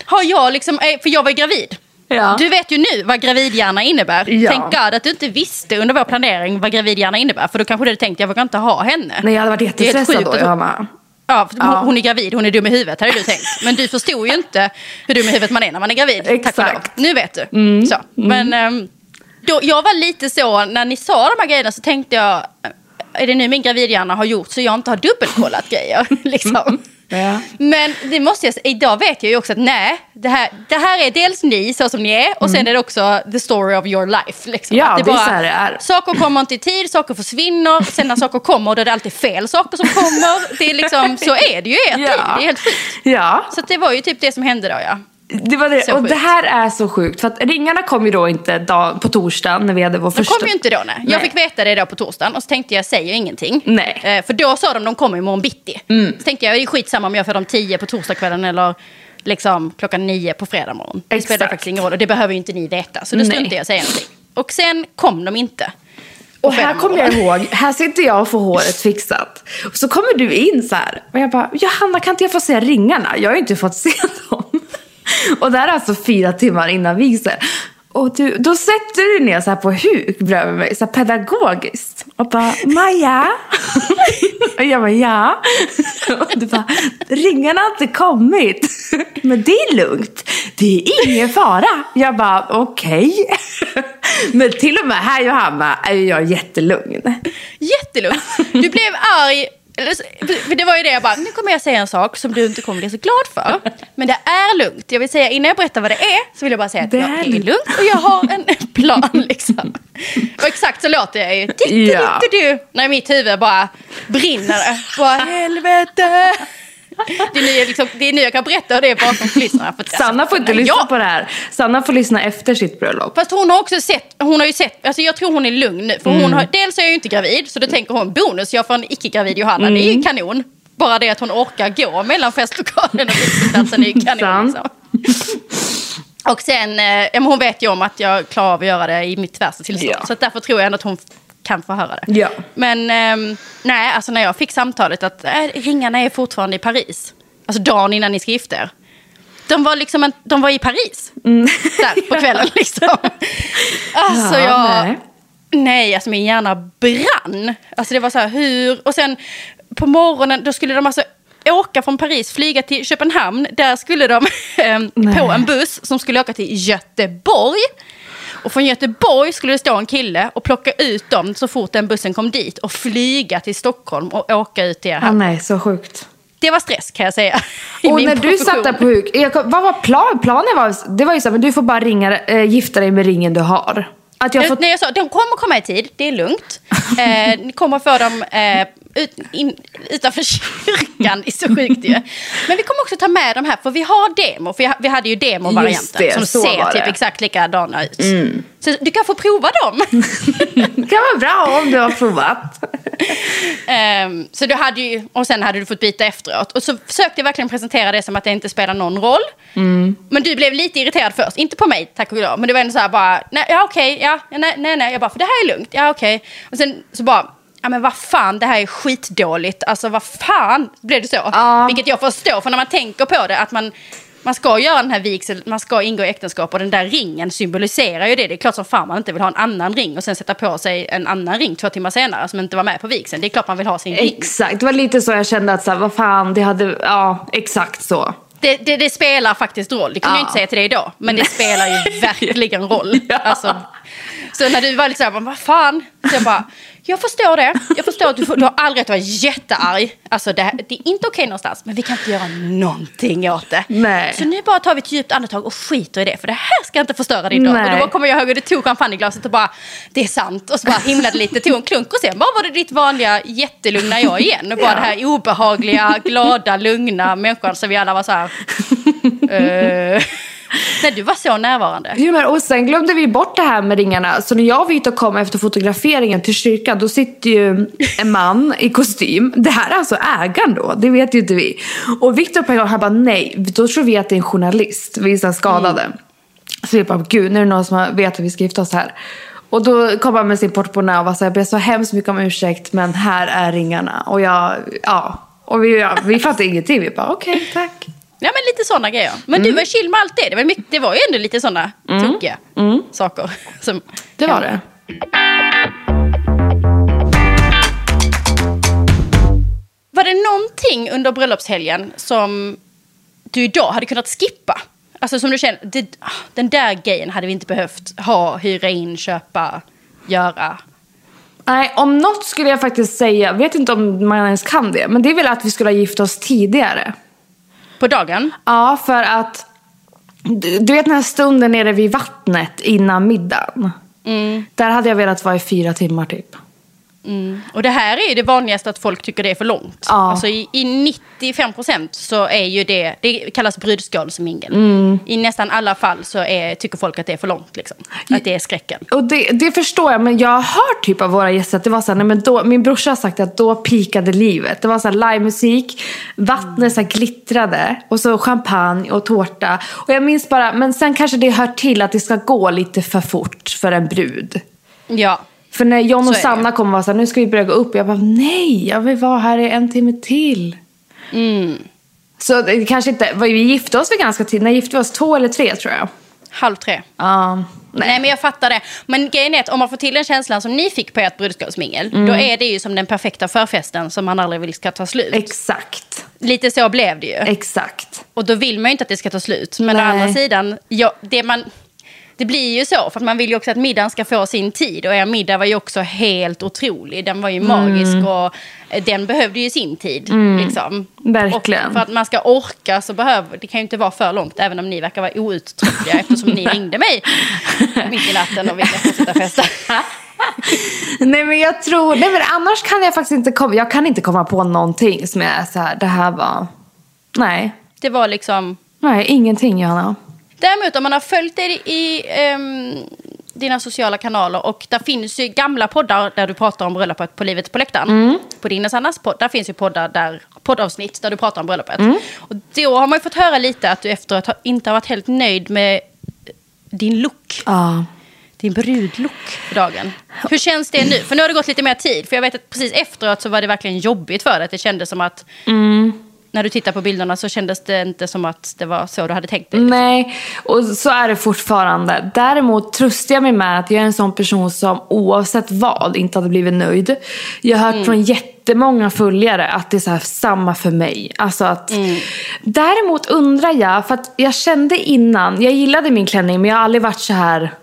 [SPEAKER 1] Har jag liksom, eh, för jag var ju gravid.
[SPEAKER 2] Ja.
[SPEAKER 1] Du vet ju nu vad gravidhjärna innebär.
[SPEAKER 2] Ja.
[SPEAKER 1] Tänk God att du inte visste under vår planering vad gravidhjärna innebär. För då kanske du hade tänkt, jag vågar inte ha henne.
[SPEAKER 2] Nej, jag hade varit jättestressad då, Johanna.
[SPEAKER 1] Ja,
[SPEAKER 2] Ja.
[SPEAKER 1] Hon, är gravid, hon är dum i huvudet hade du tänkt. Men du förstod ju inte hur dum i huvudet man är när man är gravid.
[SPEAKER 2] Exakt. Mm.
[SPEAKER 1] Nu vet du. Så. Men ehm, då, jag var lite så, när ni sa de här grejerna så tänkte jag, är det nu min gravidhjärna har gjort så jag inte har dubbelkollat grejer? liksom.
[SPEAKER 2] Ja.
[SPEAKER 1] Men det måste jag idag vet jag ju också att nej, det här, det här är dels ni så som ni är och sen är det också the story of your life. Liksom.
[SPEAKER 2] Mm. Ja, det är så här det är.
[SPEAKER 1] Saker kommer inte i tid, saker försvinner, sen när saker kommer då är det alltid fel saker som kommer. Det är liksom, så är det ju i ert liv, det är helt sjukt.
[SPEAKER 2] Ja,
[SPEAKER 1] Så det var ju typ det som hände då ja.
[SPEAKER 2] Det var det.
[SPEAKER 1] Så
[SPEAKER 2] och
[SPEAKER 1] sjukt.
[SPEAKER 2] det här är så sjukt. För att ringarna kom ju då inte dag, på torsdagen när vi hade vår
[SPEAKER 1] De
[SPEAKER 2] första...
[SPEAKER 1] kom ju inte då nej. Jag
[SPEAKER 2] Nej.
[SPEAKER 1] fick veta det då på torsdagen och så tänkte jag, säger ingenting.
[SPEAKER 2] Nej. Mm.
[SPEAKER 1] Eh, för då sa de, de kommer imorgon bitti. Så tänkte jag, det är skitsamma om jag får dem tio på torsdagskvällen eller liksom klockan nio på fredag morgon. Det spelar faktiskt ingen roll och det behöver ju inte ni veta. Så då struntade jag säga någonting. Och sen kom de inte.
[SPEAKER 2] Och här kommer jag ihåg, här sitter jag och får håret fixat. Och så kommer du in så här. Och jag bara, Johanna kan inte jag få se ringarna? Jag har ju inte fått se dem. Och det här är alltså fyra timmar innan vigsel. Och du, då sätter du ner så här på huk bredvid mig, så här pedagogiskt. Och bara, Maja? Och jag bara, ja. Och du bara, ringarna har inte kommit. Men det är lugnt. Det är ingen fara. Jag bara, okej. Men till och med här Johanna är jag jättelugn.
[SPEAKER 1] Jättelugn. Du blev arg. För det var ju det jag bara, nu kommer jag säga en sak som du inte kommer bli så glad för. Men det är lugnt. Jag vill säga, innan jag berättar vad det är, så vill jag bara säga att
[SPEAKER 2] Det är lugnt.
[SPEAKER 1] och jag har en plan liksom. Och exakt så låter jag ju. Du, du, du, när mitt huvud bara brinner. Bara helvete. Det är, nu jag liksom, det är nu jag kan berätta det bakom kulisserna. För
[SPEAKER 2] Sanna får inte lyssna på det här. Sanna får lyssna efter sitt bröllop.
[SPEAKER 1] Fast hon har också sett, hon har ju sett, alltså jag tror hon är lugn nu. För
[SPEAKER 2] Mm.
[SPEAKER 1] hon har, dels är jag ju inte gravid, så då tänker hon bonus, jag får en icke-gravid Johanna, det är
[SPEAKER 2] Mm.
[SPEAKER 1] ju kanon. Bara det att hon orkar gå mellan festlokalen och vigselplatsen är ju kanon. Liksom. Och sen, eh, hon vet ju om att jag klarar av att göra det i mitt värsta tillstånd.
[SPEAKER 2] Ja.
[SPEAKER 1] Så därför tror jag ändå att hon kan få höra det.
[SPEAKER 2] Ja.
[SPEAKER 1] Men ehm, nej, alltså när jag fick samtalet att äh, ringarna är fortfarande i Paris. Alltså dagen innan ni ska gifta er. De var, liksom en, de var i Paris. Där på kvällen liksom. Alltså
[SPEAKER 2] Mm. Ja,
[SPEAKER 1] jag...
[SPEAKER 2] nej.
[SPEAKER 1] Nej. alltså min hjärna brann. Alltså det var så här hur... Och sen på morgonen, då skulle de alltså åka från Paris, flyga till Köpenhamn. Där skulle de ehm, på en buss som skulle åka till Göteborg. Och från Göteborg skulle det stå en kille och plocka ut dem så fort den bussen kom dit och flyga till Stockholm och åka ut igen.
[SPEAKER 2] Ah, nej, så sjukt.
[SPEAKER 1] Det var stress kan jag säga.
[SPEAKER 2] Och när du
[SPEAKER 1] profession.
[SPEAKER 2] satt där på huk, vad var plan, planen? Var, det var ju så här, men du får bara ringa, äh, gifta dig med ringen du har. Att jag
[SPEAKER 1] Jag,
[SPEAKER 2] fått,
[SPEAKER 1] nej, jag sa, de kommer komma i tid, det är lugnt. Eh, ni kommer få dem eh, ut, in, utanför kyrkan, det är så sjukt ju. Men vi kommer också ta med dem här, för vi har demo. För vi, hade ju demo-varianten som ser typ.
[SPEAKER 2] Mm.
[SPEAKER 1] exakt likadana ut. Så du kan få prova dem.
[SPEAKER 2] det kan vara bra om du har provat.
[SPEAKER 1] Ehm, så du hade ju, och sen hade du fått byta efteråt. Och så försökte jag verkligen presentera det som att det inte spelar någon roll.
[SPEAKER 2] Mm.
[SPEAKER 1] Men du blev lite irriterad först, inte på mig tack och lov. Men det var ändå så här bara, nej, ja okej, ja, ja, nej, nej, nej. Jag bara, för det här är lugnt, ja okej. Och sen så bara, ja men vad fan, det här är skitdåligt. Alltså vad fan, blev det så?
[SPEAKER 2] Ja.
[SPEAKER 1] Vilket jag förstår, för när man tänker på det, att man man ska göra den här vigseln, man ska ingå i äktenskap och den där ringen symboliserar ju det. Det är klart som fan man inte vill ha en annan ring och sen sätta på sig en annan ring två timmar senare som inte var med på vigseln. Det är klart man vill ha sin ring.
[SPEAKER 2] Exakt, det var lite så jag kände att så här, vad fan, det hade, ja exakt så.
[SPEAKER 1] Det, det, det spelar faktiskt roll. Det kunde jag
[SPEAKER 2] Ja.
[SPEAKER 1] inte säga till dig idag, men det spelar ju verkligen roll. Alltså, så när du var lite såhär, vad fan? Så jag bara, jag förstår det. Jag förstår att du, får, du har all rätt att vara jättearg. Alltså det, det är inte okej någonstans, men vi kan inte göra någonting åt det.
[SPEAKER 2] Nej.
[SPEAKER 1] Så nu bara tar vi ett djupt andetag och skiter i det, för det här ska inte förstöra din dag. Och då kommer jag ihåg hur du tog champagneglaset och bara, det är sant. Och så bara himlade lite, tog en klunk och sen bara var det ditt vanliga jättelugna jag igen. Och bara
[SPEAKER 2] Ja.
[SPEAKER 1] det här obehagliga, glada, lugna människan som vi alla var så här. Eh, Nej, du var så närvarande.
[SPEAKER 2] Jo, men, och sen glömde vi bort det här med ringarna. Så när jag var ute och kom efter fotograferingen till kyrkan, då sitter ju en man i kostym. Det här är alltså ägaren då, det vet ju inte vi. Och Viktor på en gång, han bara nej, då tror vi att det är en journalist, vi är så skadade. Så vi bara, gud, nu är det någon som vet att vi ska gifta oss här. Och då kom han med sin portmonnä och var så här, jag ber så hemskt mycket om ursäkt, men här är ringarna. Och jag, ja. Och vi, ja, vi fattade ingenting, vi bara okej, tack.
[SPEAKER 1] Ja, men lite sådana grejer. Men du var chill med allt det. Det var, mycket, det var ju ändå lite sådana tokiga saker. Som
[SPEAKER 2] Det var det.
[SPEAKER 1] Var det någonting under bröllopshelgen som du idag hade kunnat skippa? Alltså som du känner, det, den där grejen hade vi inte behövt ha, hyra in, köpa, göra.
[SPEAKER 2] Nej, om något skulle jag faktiskt säga, vet inte om man ens kan det, men det är väl att vi skulle ha gift oss tidigare.
[SPEAKER 1] På dagen?
[SPEAKER 2] Ja, för att du du vet den här stunden nere vid vattnet innan middagen. Där hade jag velat vara i fyra timmar typ.
[SPEAKER 1] Mm. Och det här är det vanligaste att folk tycker det är för långt.
[SPEAKER 2] Ja.
[SPEAKER 1] Alltså i, i 95% så är ju det, det kallas brudskålsmingel.
[SPEAKER 2] Mm.
[SPEAKER 1] I nästan alla fall så är, tycker folk att det är för långt. Liksom. Att det är skräcken.
[SPEAKER 2] Och det, det förstår jag, men jag har hört typ av våra gäster att det var så här, nej men då, min brorsa har sagt att då pikade livet. Det var så här livemusik, vattnet så glittrade och så champagne och tårta. Och jag minns bara, men sen kanske det hör till att det ska gå lite för fort för en brud.
[SPEAKER 1] Ja.
[SPEAKER 2] För när John och. Sanna kom och var så här, nu ska vi börja gå upp. Jag bara, nej, jag vill vara här i en timme till.
[SPEAKER 1] Mm.
[SPEAKER 2] Så det kanske inte, vi gifte oss väl ganska tidigt. När gifte vi oss? Två eller tre tror jag.
[SPEAKER 1] Halv tre.
[SPEAKER 2] Ja,
[SPEAKER 1] Nej.
[SPEAKER 2] nej.
[SPEAKER 1] men jag fattar det. Men grejen är att om man får till den känslan som ni fick på ert brudskålsmingel,
[SPEAKER 2] Mm.
[SPEAKER 1] då är det ju som den perfekta förfesten som man aldrig vill ska ta slut.
[SPEAKER 2] Exakt,
[SPEAKER 1] Lite så blev det ju.
[SPEAKER 2] exakt.
[SPEAKER 1] Och då vill man ju inte att det ska ta slut. Men å
[SPEAKER 2] Nej.
[SPEAKER 1] andra sidan, ja, det, man, det blir ju så. För att man vill ju också att middagen ska få sin tid. Och er middag var ju också helt otrolig. Den var ju magisk och eh, den behövde ju sin tid. Liksom.
[SPEAKER 2] Verkligen.
[SPEAKER 1] Och för att man ska orka så behöver, det kan ju inte vara för långt. Även om ni verkar vara outtröttliga eftersom ni ringde mig mitt i natten och ville fortsätta festa.
[SPEAKER 2] Nej men jag tror, nej men annars kan jag faktiskt inte komma, jag kan inte komma på någonting som jag är så här, det här var, nej.
[SPEAKER 1] Det var liksom...
[SPEAKER 2] Nej, ingenting Johanna.
[SPEAKER 1] Däremot om man har följt dig i ehm, dina sociala kanaler och där finns ju gamla poddar där du pratar om bröllopet på Livet på läktaren. På din och Sannas podd, där finns ju poddar där, poddavsnitt där du pratar om bröllopet. Och då har man ju fått höra lite att du efteråt har, inte har varit helt nöjd med din look.
[SPEAKER 2] Ja.
[SPEAKER 1] Din brudlook för dagen. Hur känns det nu? För nu har det gått lite mer tid. För jag vet att precis efteråt så var det verkligen jobbigt för dig. Det kändes som att när du tittar på bilderna så kändes det inte som att det var så du hade tänkt dig.
[SPEAKER 2] Nej, och så är det fortfarande. Däremot tröstar jag mig med att jag är en sån person som oavsett vad inte hade blivit nöjd. Jag har hört
[SPEAKER 1] Mm.
[SPEAKER 2] från jättemånga följare att det är så här, samma för mig. Alltså att,
[SPEAKER 1] Mm.
[SPEAKER 2] Däremot undrar jag, för att jag kände innan, jag gillade min klänning men jag har aldrig varit så här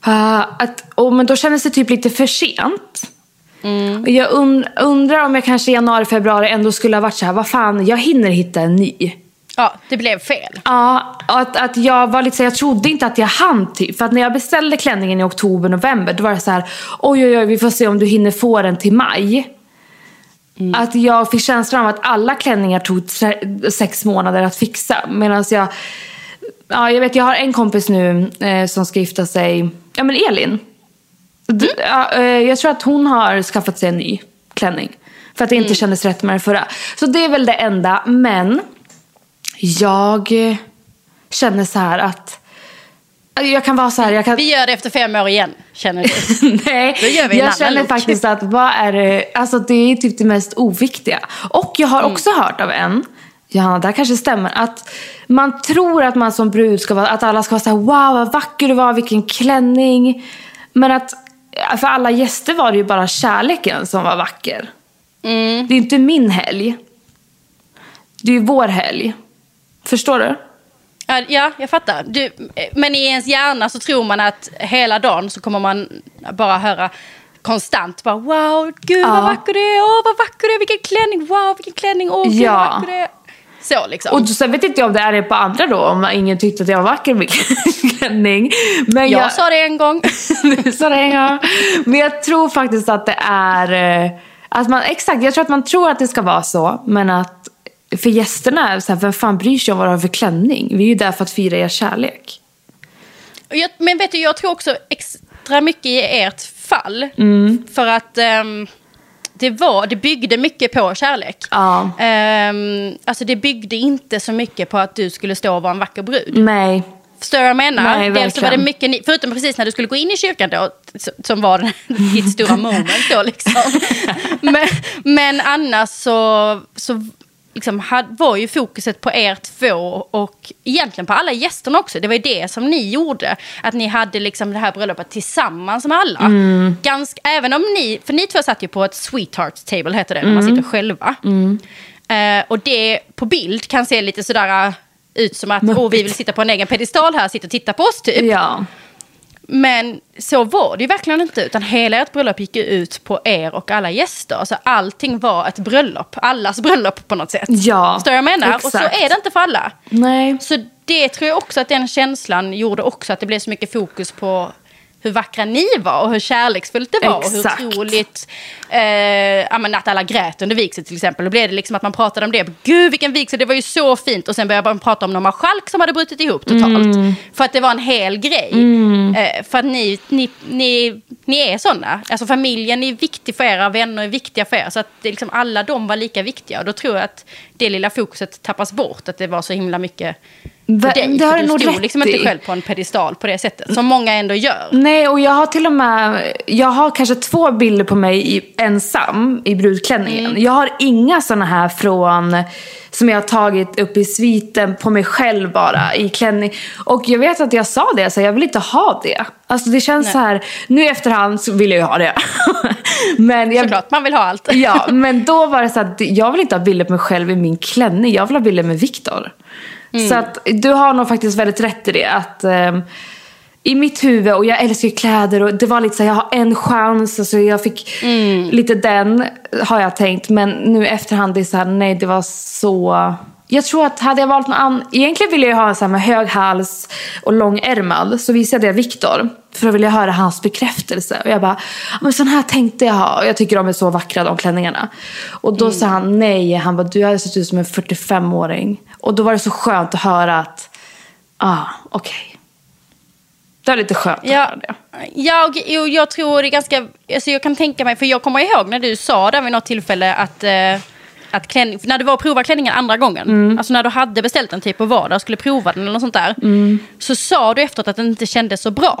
[SPEAKER 2] ah, att, och, men då kändes det typ lite för sent.
[SPEAKER 1] Mm.
[SPEAKER 2] Jag und, undrar om jag kanske i januari, februari ändå skulle ha varit så här, vad fan, jag hinner hitta en ny.
[SPEAKER 1] Ja, det blev fel.
[SPEAKER 2] Ja, att, att jag var lite så jag trodde inte att jag hann typ. För att när jag beställde klänningen i oktober, november, då var det så här, oj oj oj, vi får se om du hinner få den till maj. Att jag fick känslan av att alla klänningar tog sex månader att fixa. Medan jag, ja jag vet, jag har en kompis nu eh, som ska gifta sig, ja men Elin. D- ja, eh, jag tror att hon har skaffat sig en ny klänning. För att det inte kändes rätt med den förra. Så det är väl det enda, men jag känner så här att jag kan vara så här, kan,
[SPEAKER 1] Vi gör det efter fem år igen, känner du.
[SPEAKER 2] Nej,
[SPEAKER 1] Då gör vi
[SPEAKER 2] jag känner
[SPEAKER 1] look.
[SPEAKER 2] faktiskt att vad är det, alltså det är typ det mest oviktiga. Och jag har
[SPEAKER 1] Mm.
[SPEAKER 2] också hört av en, Johanna, det här kanske stämmer, att man tror att man som brud ska vara, att alla ska vara så här, wow vad vacker du var, vilken klänning. Men att för alla gäster var det ju bara kärleken som var vacker.
[SPEAKER 1] Mm.
[SPEAKER 2] Det är inte min helg. Det är ju vår helg. Förstår du?
[SPEAKER 1] Ja, Ja, jag fattar. Du, men i ens hjärna så tror man att hela dagen så kommer man bara höra konstant bara wow, gud
[SPEAKER 2] Ja.
[SPEAKER 1] vad vacker du är, åh vad vacker du är, vilken klänning, wow vilken klänning, åh gud
[SPEAKER 2] Ja.
[SPEAKER 1] vad vacker du är. Så liksom.
[SPEAKER 2] Och sen vet inte jag om det är det på andra då, om ingen tyckte att jag var vacker med klänning. Men
[SPEAKER 1] jag sa det en gång.
[SPEAKER 2] du sa det en gång. Men jag tror faktiskt att det är... eh, Att man, exakt, jag tror att man tror att det ska vara så. Men att för gästerna, så här, vem fan bryr sig om vad du har för klänning? Vi är ju där för att fira er kärlek.
[SPEAKER 1] Jag, men vet du, jag tror också extra mycket i ert fall.
[SPEAKER 2] Mm.
[SPEAKER 1] För att ehm, det, var, det byggde mycket på kärlek.
[SPEAKER 2] Ja.
[SPEAKER 1] Ehm, alltså det byggde inte så mycket på att du skulle stå och vara en vacker brud.
[SPEAKER 2] Nej.
[SPEAKER 1] Förstår du vad jag menar?
[SPEAKER 2] Nej,
[SPEAKER 1] Dels så var det mycket, förutom precis när du skulle gå in i kyrkan då, som var ditt stora moment då liksom. men, men annars så, så liksom, had, var ju fokuset på er två och egentligen på alla gästerna också. Det var ju det som ni gjorde. Att ni hade liksom det här bröllopet tillsammans med alla.
[SPEAKER 2] Mm.
[SPEAKER 1] Ganska, även om ni, för ni två satt ju på ett sweetheart table heter det, när man
[SPEAKER 2] Mm.
[SPEAKER 1] sitter själva. Eh, och det på bild kan se lite sådär uh, ut som att åh, vi vill sitta på en egen pedestal här, sitta och titta på oss typ.
[SPEAKER 2] Ja.
[SPEAKER 1] Men så var det ju verkligen inte, utan hela ert bröllop gick ju ut på er och alla gäster. Alltså allting var ett bröllop, allas bröllop på något sätt.
[SPEAKER 2] Ja,
[SPEAKER 1] Förstår jag menar? Och så
[SPEAKER 2] exakt.
[SPEAKER 1] är det inte för alla.
[SPEAKER 2] Nej.
[SPEAKER 1] Så det tror jag också att den känslan gjorde också att det blev så mycket fokus på hur vackra ni var och hur kärleksfullt det var.
[SPEAKER 2] Exakt.
[SPEAKER 1] Och hur otroligt... Eh, att alla grät under vigseln till exempel. Då blev det liksom att man pratade om det. Gud vilken vigsel, det var ju så fint. Och sen började man prata om någon marskalk som hade brutit ihop totalt. För att det var en hel grej. Eh, för att ni, ni, ni, ni är sådana. Alltså familjen är viktig för er, vänner är viktiga för er. Så att det, liksom, alla de var lika viktiga. Och då tror jag att det lilla fokuset tappas bort. Att det var så himla mycket
[SPEAKER 2] Va-
[SPEAKER 1] dig.
[SPEAKER 2] det har
[SPEAKER 1] För
[SPEAKER 2] du nog
[SPEAKER 1] stod
[SPEAKER 2] rätt
[SPEAKER 1] liksom inte själv på en pedestal på det sättet. Som många ändå gör.
[SPEAKER 2] Nej, och jag har till och med, jag har kanske två bilder på mig ensam i brudklänningen.
[SPEAKER 1] Mm.
[SPEAKER 2] Jag har inga såna här från, som jag har tagit upp i sviten på mig själv bara i klänning. Och jag vet att jag sa det, så jag vill inte ha det. Alltså det känns
[SPEAKER 1] Nej.
[SPEAKER 2] så här, nu i efterhand så vill jag ju ha det. men jag,
[SPEAKER 1] Såklart, man vill ha allt.
[SPEAKER 2] Ja, men då var det så att jag vill inte ha bilder på mig själv i min klänning. Jag vill ha bilder med Viktor.
[SPEAKER 1] Mm.
[SPEAKER 2] Så att du har nog faktiskt väldigt rätt i det. Att, ehm, I mitt huvud, och jag älskar kläder och det var lite så här, jag har en chans. Alltså jag fick
[SPEAKER 1] Mm.
[SPEAKER 2] lite den, har jag tänkt. Men nu efterhand, det är så här, nej det var så... Jag tror att hade jag valt någon annan... Egentligen ville jag ha en så här med hög hals och lång ärmad. Så visade jag Viktor. För då ville jag höra hans bekräftelse. Och jag bara, "Ja, men sån här tänkte jag ha. Och jag tycker de är så vackra de klänningarna. Och då sa han nej. Han bara, du hade sett ut som en 45-åring. Och då var det så skönt att höra att, ah, okej. Det var lite skönt att
[SPEAKER 1] Ja,
[SPEAKER 2] höra det.
[SPEAKER 1] jag, jo, jag tror det är ganska... Alltså jag kan tänka mig, för jag kommer ihåg när du sa där vid något tillfälle att... Eh, att klänning, när du var och provade klänningen andra gången,
[SPEAKER 2] Mm.
[SPEAKER 1] alltså när du hade beställt den typ och var där och skulle prova den eller något sånt där.
[SPEAKER 2] Mm.
[SPEAKER 1] Så sa du efteråt att den inte kändes så bra.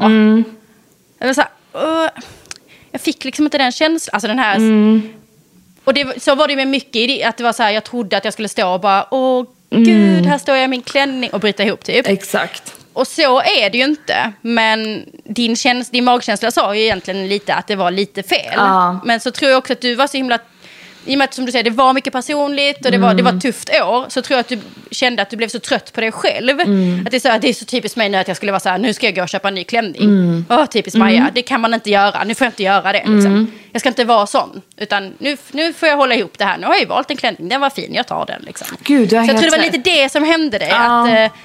[SPEAKER 1] Jag var så här, "Åh, jag fick liksom inte den känslan, alltså den här...
[SPEAKER 2] Mm.
[SPEAKER 1] Och det, så var det med mycket, att det var så här, jag trodde att jag skulle stå och bara, åh gud, här står jag i min klänning och bryta ihop typ.
[SPEAKER 2] Exakt.
[SPEAKER 1] Och så är det ju inte. Men din, käns- din magkänsla sa ju egentligen lite att det var lite fel.
[SPEAKER 2] Ja.
[SPEAKER 1] Men så tror jag också att du var så himla... I och med att som du säger, det var mycket personligt och det var, det var ett tufft år. Så tror jag att du kände att du blev så trött på dig själv. Att det, är så, det är så typiskt mig nu att jag skulle vara så här, nu ska jag gå och köpa en ny klänning. Åh, typiskt Maja, det kan man inte göra. Nu får jag inte göra det. Liksom. Jag ska inte vara sån. Utan nu, nu får jag hålla ihop det här. Nu har jag ju valt en klänning, den var fin, jag tar den. Liksom.
[SPEAKER 2] Gud, har
[SPEAKER 1] Så jag tror det var lite det som hände dig.
[SPEAKER 2] Ja.
[SPEAKER 1] Att, eh,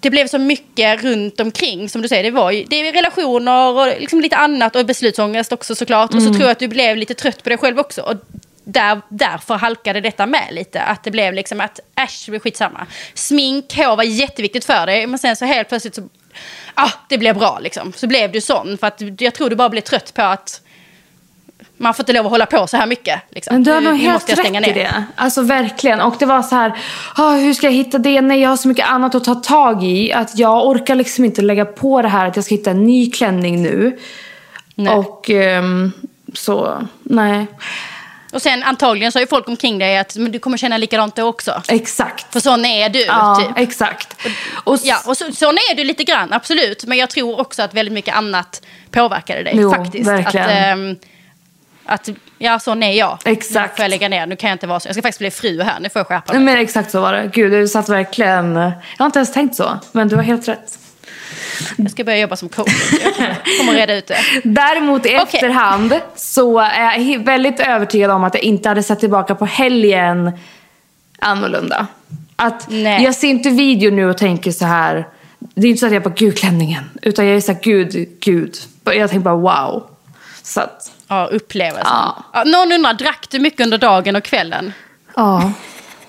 [SPEAKER 1] det blev så mycket runt omkring, som du säger. Det var ju, det är relationer och liksom lite annat och beslutsångest också såklart. Och så tror jag att du blev lite trött på dig själv också. Och där, därför halkade detta med lite. Att det blev liksom att, äsch, det blir skitsamma. Smink, hår var jätteviktigt för dig. Men sen så helt plötsligt så, ah, det blev bra liksom. Så blev du sån. För att jag tror du bara blev trött på att man får inte lov att hålla på så här mycket. Liksom.
[SPEAKER 2] Men du har nog helt rätt i
[SPEAKER 1] ner.
[SPEAKER 2] det. Alltså verkligen. Och det var så här, ah, hur ska jag hitta det? Nej, jag har så mycket annat att ta tag i. Att jag orkar liksom inte lägga på det här att jag ska hitta en ny klänning nu.
[SPEAKER 1] Nej.
[SPEAKER 2] Och ehm, så, nej.
[SPEAKER 1] Och sen antagligen så har ju folk omkring dig att men du kommer känna likadant då också.
[SPEAKER 2] Exakt.
[SPEAKER 1] För sån är du,
[SPEAKER 2] Ja,
[SPEAKER 1] typ.
[SPEAKER 2] exakt. Och,
[SPEAKER 1] Ja, och så, sån är du lite grann, absolut. Men jag tror också att väldigt mycket annat påverkade dig
[SPEAKER 2] Jo,
[SPEAKER 1] faktiskt.
[SPEAKER 2] verkligen.
[SPEAKER 1] Att, ehm, att, ja, sån är jag.
[SPEAKER 2] Exakt.
[SPEAKER 1] Nu får jag lägga ner, nu kan jag inte vara så. Jag ska faktiskt bli fru här, nu får jag skärpa mig.
[SPEAKER 2] men exakt så var det. Gud, du satt verkligen... Jag har inte ens tänkt så, men du har helt rätt.
[SPEAKER 1] Jag ska börja jobba som coach. Jag kommer reda ut det.
[SPEAKER 2] Däremot i
[SPEAKER 1] Okej.
[SPEAKER 2] efterhand så är jag väldigt övertygad om att jag inte hade sett tillbaka på helgen annorlunda. Att
[SPEAKER 1] Nej.
[SPEAKER 2] jag ser inte video nu och tänker så här. Det är inte så att jag bara gud klänningen. Utan jag är så här gud, gud. Jag tänker bara wow. Så att,
[SPEAKER 1] Ja, upplevelsen.
[SPEAKER 2] Ja.
[SPEAKER 1] Ja, någon undrar, drack du mycket under dagen och kvällen?
[SPEAKER 2] ja.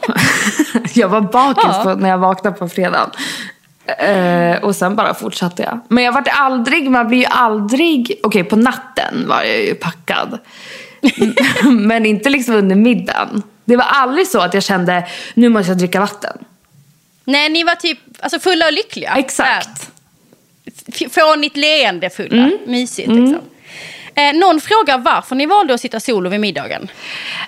[SPEAKER 2] jag var bakis
[SPEAKER 1] Ja.
[SPEAKER 2] när jag vaknade på fredagen. Eh, och sen bara fortsatte jag. Men jag vart aldrig, man blir ju aldrig, okej på natten var jag ju packad. Men inte liksom under middagen. Det var aldrig så att jag kände, nu måste jag dricka vatten.
[SPEAKER 1] Nej, ni var typ alltså, fulla och lyckliga.
[SPEAKER 2] Exakt.
[SPEAKER 1] F- Fånigt leende fulla. Mysigt liksom. Eh, någon frågar varför ni valde att sitta solo vid middagen.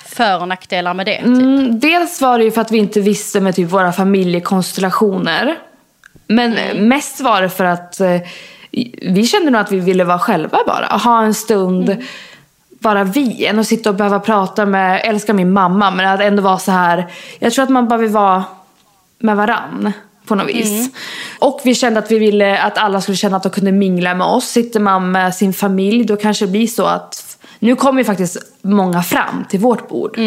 [SPEAKER 1] För och nackdelar med det. Typ.
[SPEAKER 2] Mm, dels var det ju för att vi inte visste med typ våra familjekonstellationer. Men mest var det för att eh, vi kände nog att vi ville vara själva bara. Ha en stund, bara vi. Än att sitta och behöva prata med, jag älskar min mamma, men att ändå vara så här. Jag tror att man bara vill vara med varann på något vis. Och vi kände att vi ville att alla skulle känna att de kunde mingla med oss. Sitter man med sin familj då kanske det blir så att nu kommer ju faktiskt många fram till vårt bord.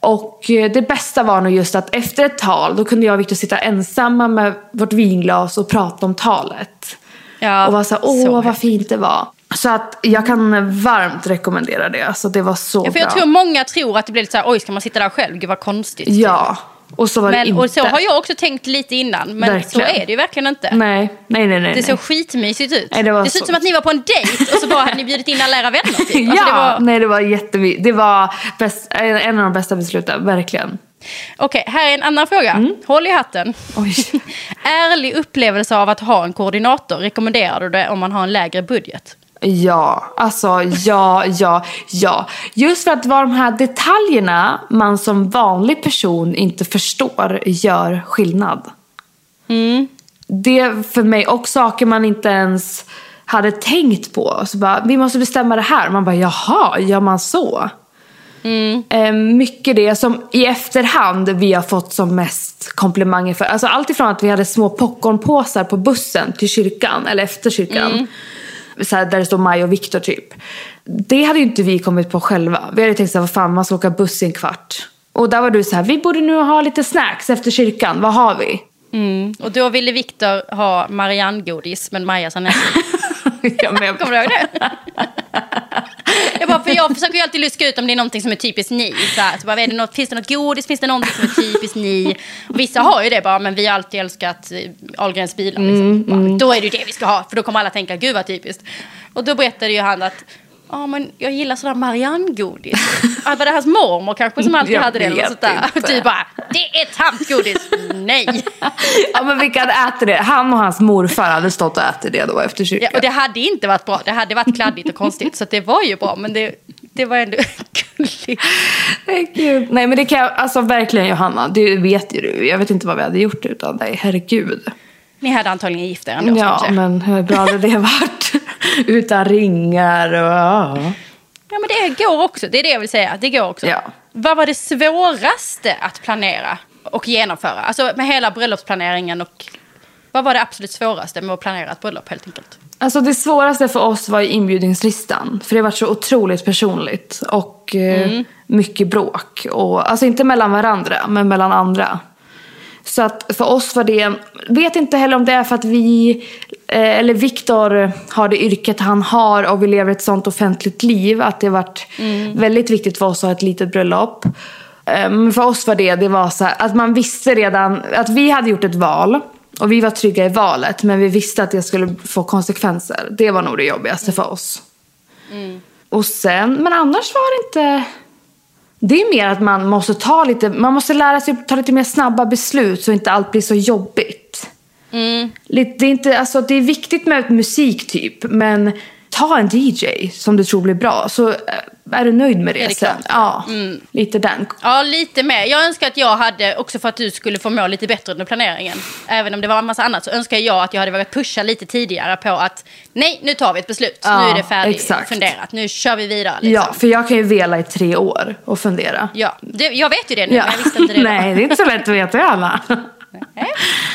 [SPEAKER 2] Och eh, det bästa var nog just att efter ett tal då kunde jag och Victor sitta ensamma med vårt vinglas och prata om talet.
[SPEAKER 1] Ja,
[SPEAKER 2] och vara så här, åh
[SPEAKER 1] så
[SPEAKER 2] vad fint det var. Så att jag kan varmt rekommendera det. Alltså det var så
[SPEAKER 1] Ja, för
[SPEAKER 2] bra.
[SPEAKER 1] jag tror många tror att det blir lite så här, oj ska man sitta där själv? Gud vad konstigt.
[SPEAKER 2] Ja, och så var det
[SPEAKER 1] Men,
[SPEAKER 2] inte.
[SPEAKER 1] och så har jag också tänkt lite innan, men
[SPEAKER 2] Verkligen.
[SPEAKER 1] så är det ju verkligen inte.
[SPEAKER 2] Nej, nej, nej. nej
[SPEAKER 1] Det
[SPEAKER 2] nej.
[SPEAKER 1] såg skitmysigt ut.
[SPEAKER 2] Nej, det
[SPEAKER 1] det såg
[SPEAKER 2] så
[SPEAKER 1] ut som att ni var på en dejt och så bara hade ni bjudit in alla era vänner. Typ.
[SPEAKER 2] ja,
[SPEAKER 1] Alltså, det var...
[SPEAKER 2] nej det var jättemysigt. Det var bäst, en av de bästa besluten, verkligen.
[SPEAKER 1] Okej, här är en annan fråga. Håll i hatten. Ärlig upplevelse av att ha en koordinator, rekommenderar du det om man har en lägre budget?
[SPEAKER 2] Ja, alltså ja, ja, ja. Just för att det var de här detaljerna man som vanlig person inte förstår gör skillnad. Det för mig, och saker man inte ens hade tänkt på. Så bara, vi måste bestämma det här. Man bara, jaha, gör man så? Eh, mycket det som i efterhand vi har fått som mest komplimanger för. Alltså allt ifrån att vi hade små popcornpåsar på bussen till kyrkan, eller efter kyrkan. Så här, där det står Maj och Viktor typ. Det hade ju inte vi kommit på själva. Vi hade tänkt så här, vad fan man ska åka buss i en kvart. Och där var du så här, vi borde nu ha lite snacks efter kyrkan, vad har vi?
[SPEAKER 1] Och då ville Viktor ha Marianne-godis, men Maja sa nej.
[SPEAKER 2] jag med.
[SPEAKER 1] Kommer du ihåg det? jag, bara, för jag försöker ju alltid luska ut om det är någonting som är typiskt ni. Så här, så bara, är det något, finns det något godis? Finns det någonting som är typiskt ni? Och vissa har ju det bara, men vi har alltid älskat eh, Ahlgrens bilar. Liksom. bara, Då är det ju det vi ska ha, för då kommer alla tänka, gud vad typiskt. Och då berättade ju han att Ja, men jag gillar sådär Marianne-godis. Ah, var det hans mormor kanske som alltid
[SPEAKER 2] Jag
[SPEAKER 1] hade det? Eller sånt där. Och du bara, det är tamt-godis. Nej.
[SPEAKER 2] ja men vilka hade ätit det? Han och hans morfar hade stått och ätit det då efter
[SPEAKER 1] Ja,
[SPEAKER 2] kyrkan.
[SPEAKER 1] och det hade inte varit bra. Det hade varit kladdigt och konstigt. Så det var ju bra. Men det det var ändå gulligt.
[SPEAKER 2] Nej, Gud. Nej men det kan jag, alltså verkligen Johanna, det vet ju du. Jag vet inte vad vi hade gjort utan dig, herregud.
[SPEAKER 1] Ni hade antagligen gift er ändå
[SPEAKER 2] Ja,
[SPEAKER 1] kanske.
[SPEAKER 2] men hur bra hade det varit? Utan ringar och ja.
[SPEAKER 1] Ja, men det går också. Det är det jag vill säga. Det går också.
[SPEAKER 2] Ja.
[SPEAKER 1] Vad var det svåraste att planera och genomföra? Alltså med hela bröllopsplaneringen och... Vad var det absolut svåraste med att planera ett bröllop helt enkelt?
[SPEAKER 2] Alltså det svåraste för oss var ju inbjudningslistan. För det var så otroligt personligt. Och eh, mycket bråk. Och, alltså inte mellan varandra, men mellan andra. Så att för oss var det, vet inte heller om det är för att vi, eh, eller Viktor har det yrket han har och vi lever ett sånt offentligt liv. Att det varit väldigt viktigt för oss att ha ett litet bröllop. Men för oss var det, det var så här, att man visste redan, att vi hade gjort ett val. Och vi var trygga i valet, men vi visste att det skulle få konsekvenser. Det var nog det jobbigaste för oss. Och sen, men annars var det inte... Det är mer att man måste ta lite, man måste lära sig att ta lite mer snabba beslut så inte allt blir så jobbigt. Lite, det, är inte, alltså, det är viktigt med musik typ, men ta en DJ som du tror blir bra så eh, är du nöjd med det,
[SPEAKER 1] det
[SPEAKER 2] sen. Ja, lite den.
[SPEAKER 1] Ja, lite mer. Jag önskar att jag hade, också för att du skulle få må lite bättre under planeringen, även om det var en massa annat, så önskar jag att jag hade vågat pusha lite tidigare på att nej, nu tar vi ett beslut.
[SPEAKER 2] Ja,
[SPEAKER 1] nu är det färdigt
[SPEAKER 2] exakt.
[SPEAKER 1] funderat. Nu kör vi vidare. Liksom.
[SPEAKER 2] Ja, för jag kan ju vela i tre år och fundera.
[SPEAKER 1] Ja, det, jag vet ju det nu,
[SPEAKER 2] Ja.
[SPEAKER 1] men jag visste inte det.
[SPEAKER 2] Nej, det är inte så lätt att veta Johanna.
[SPEAKER 1] Nej.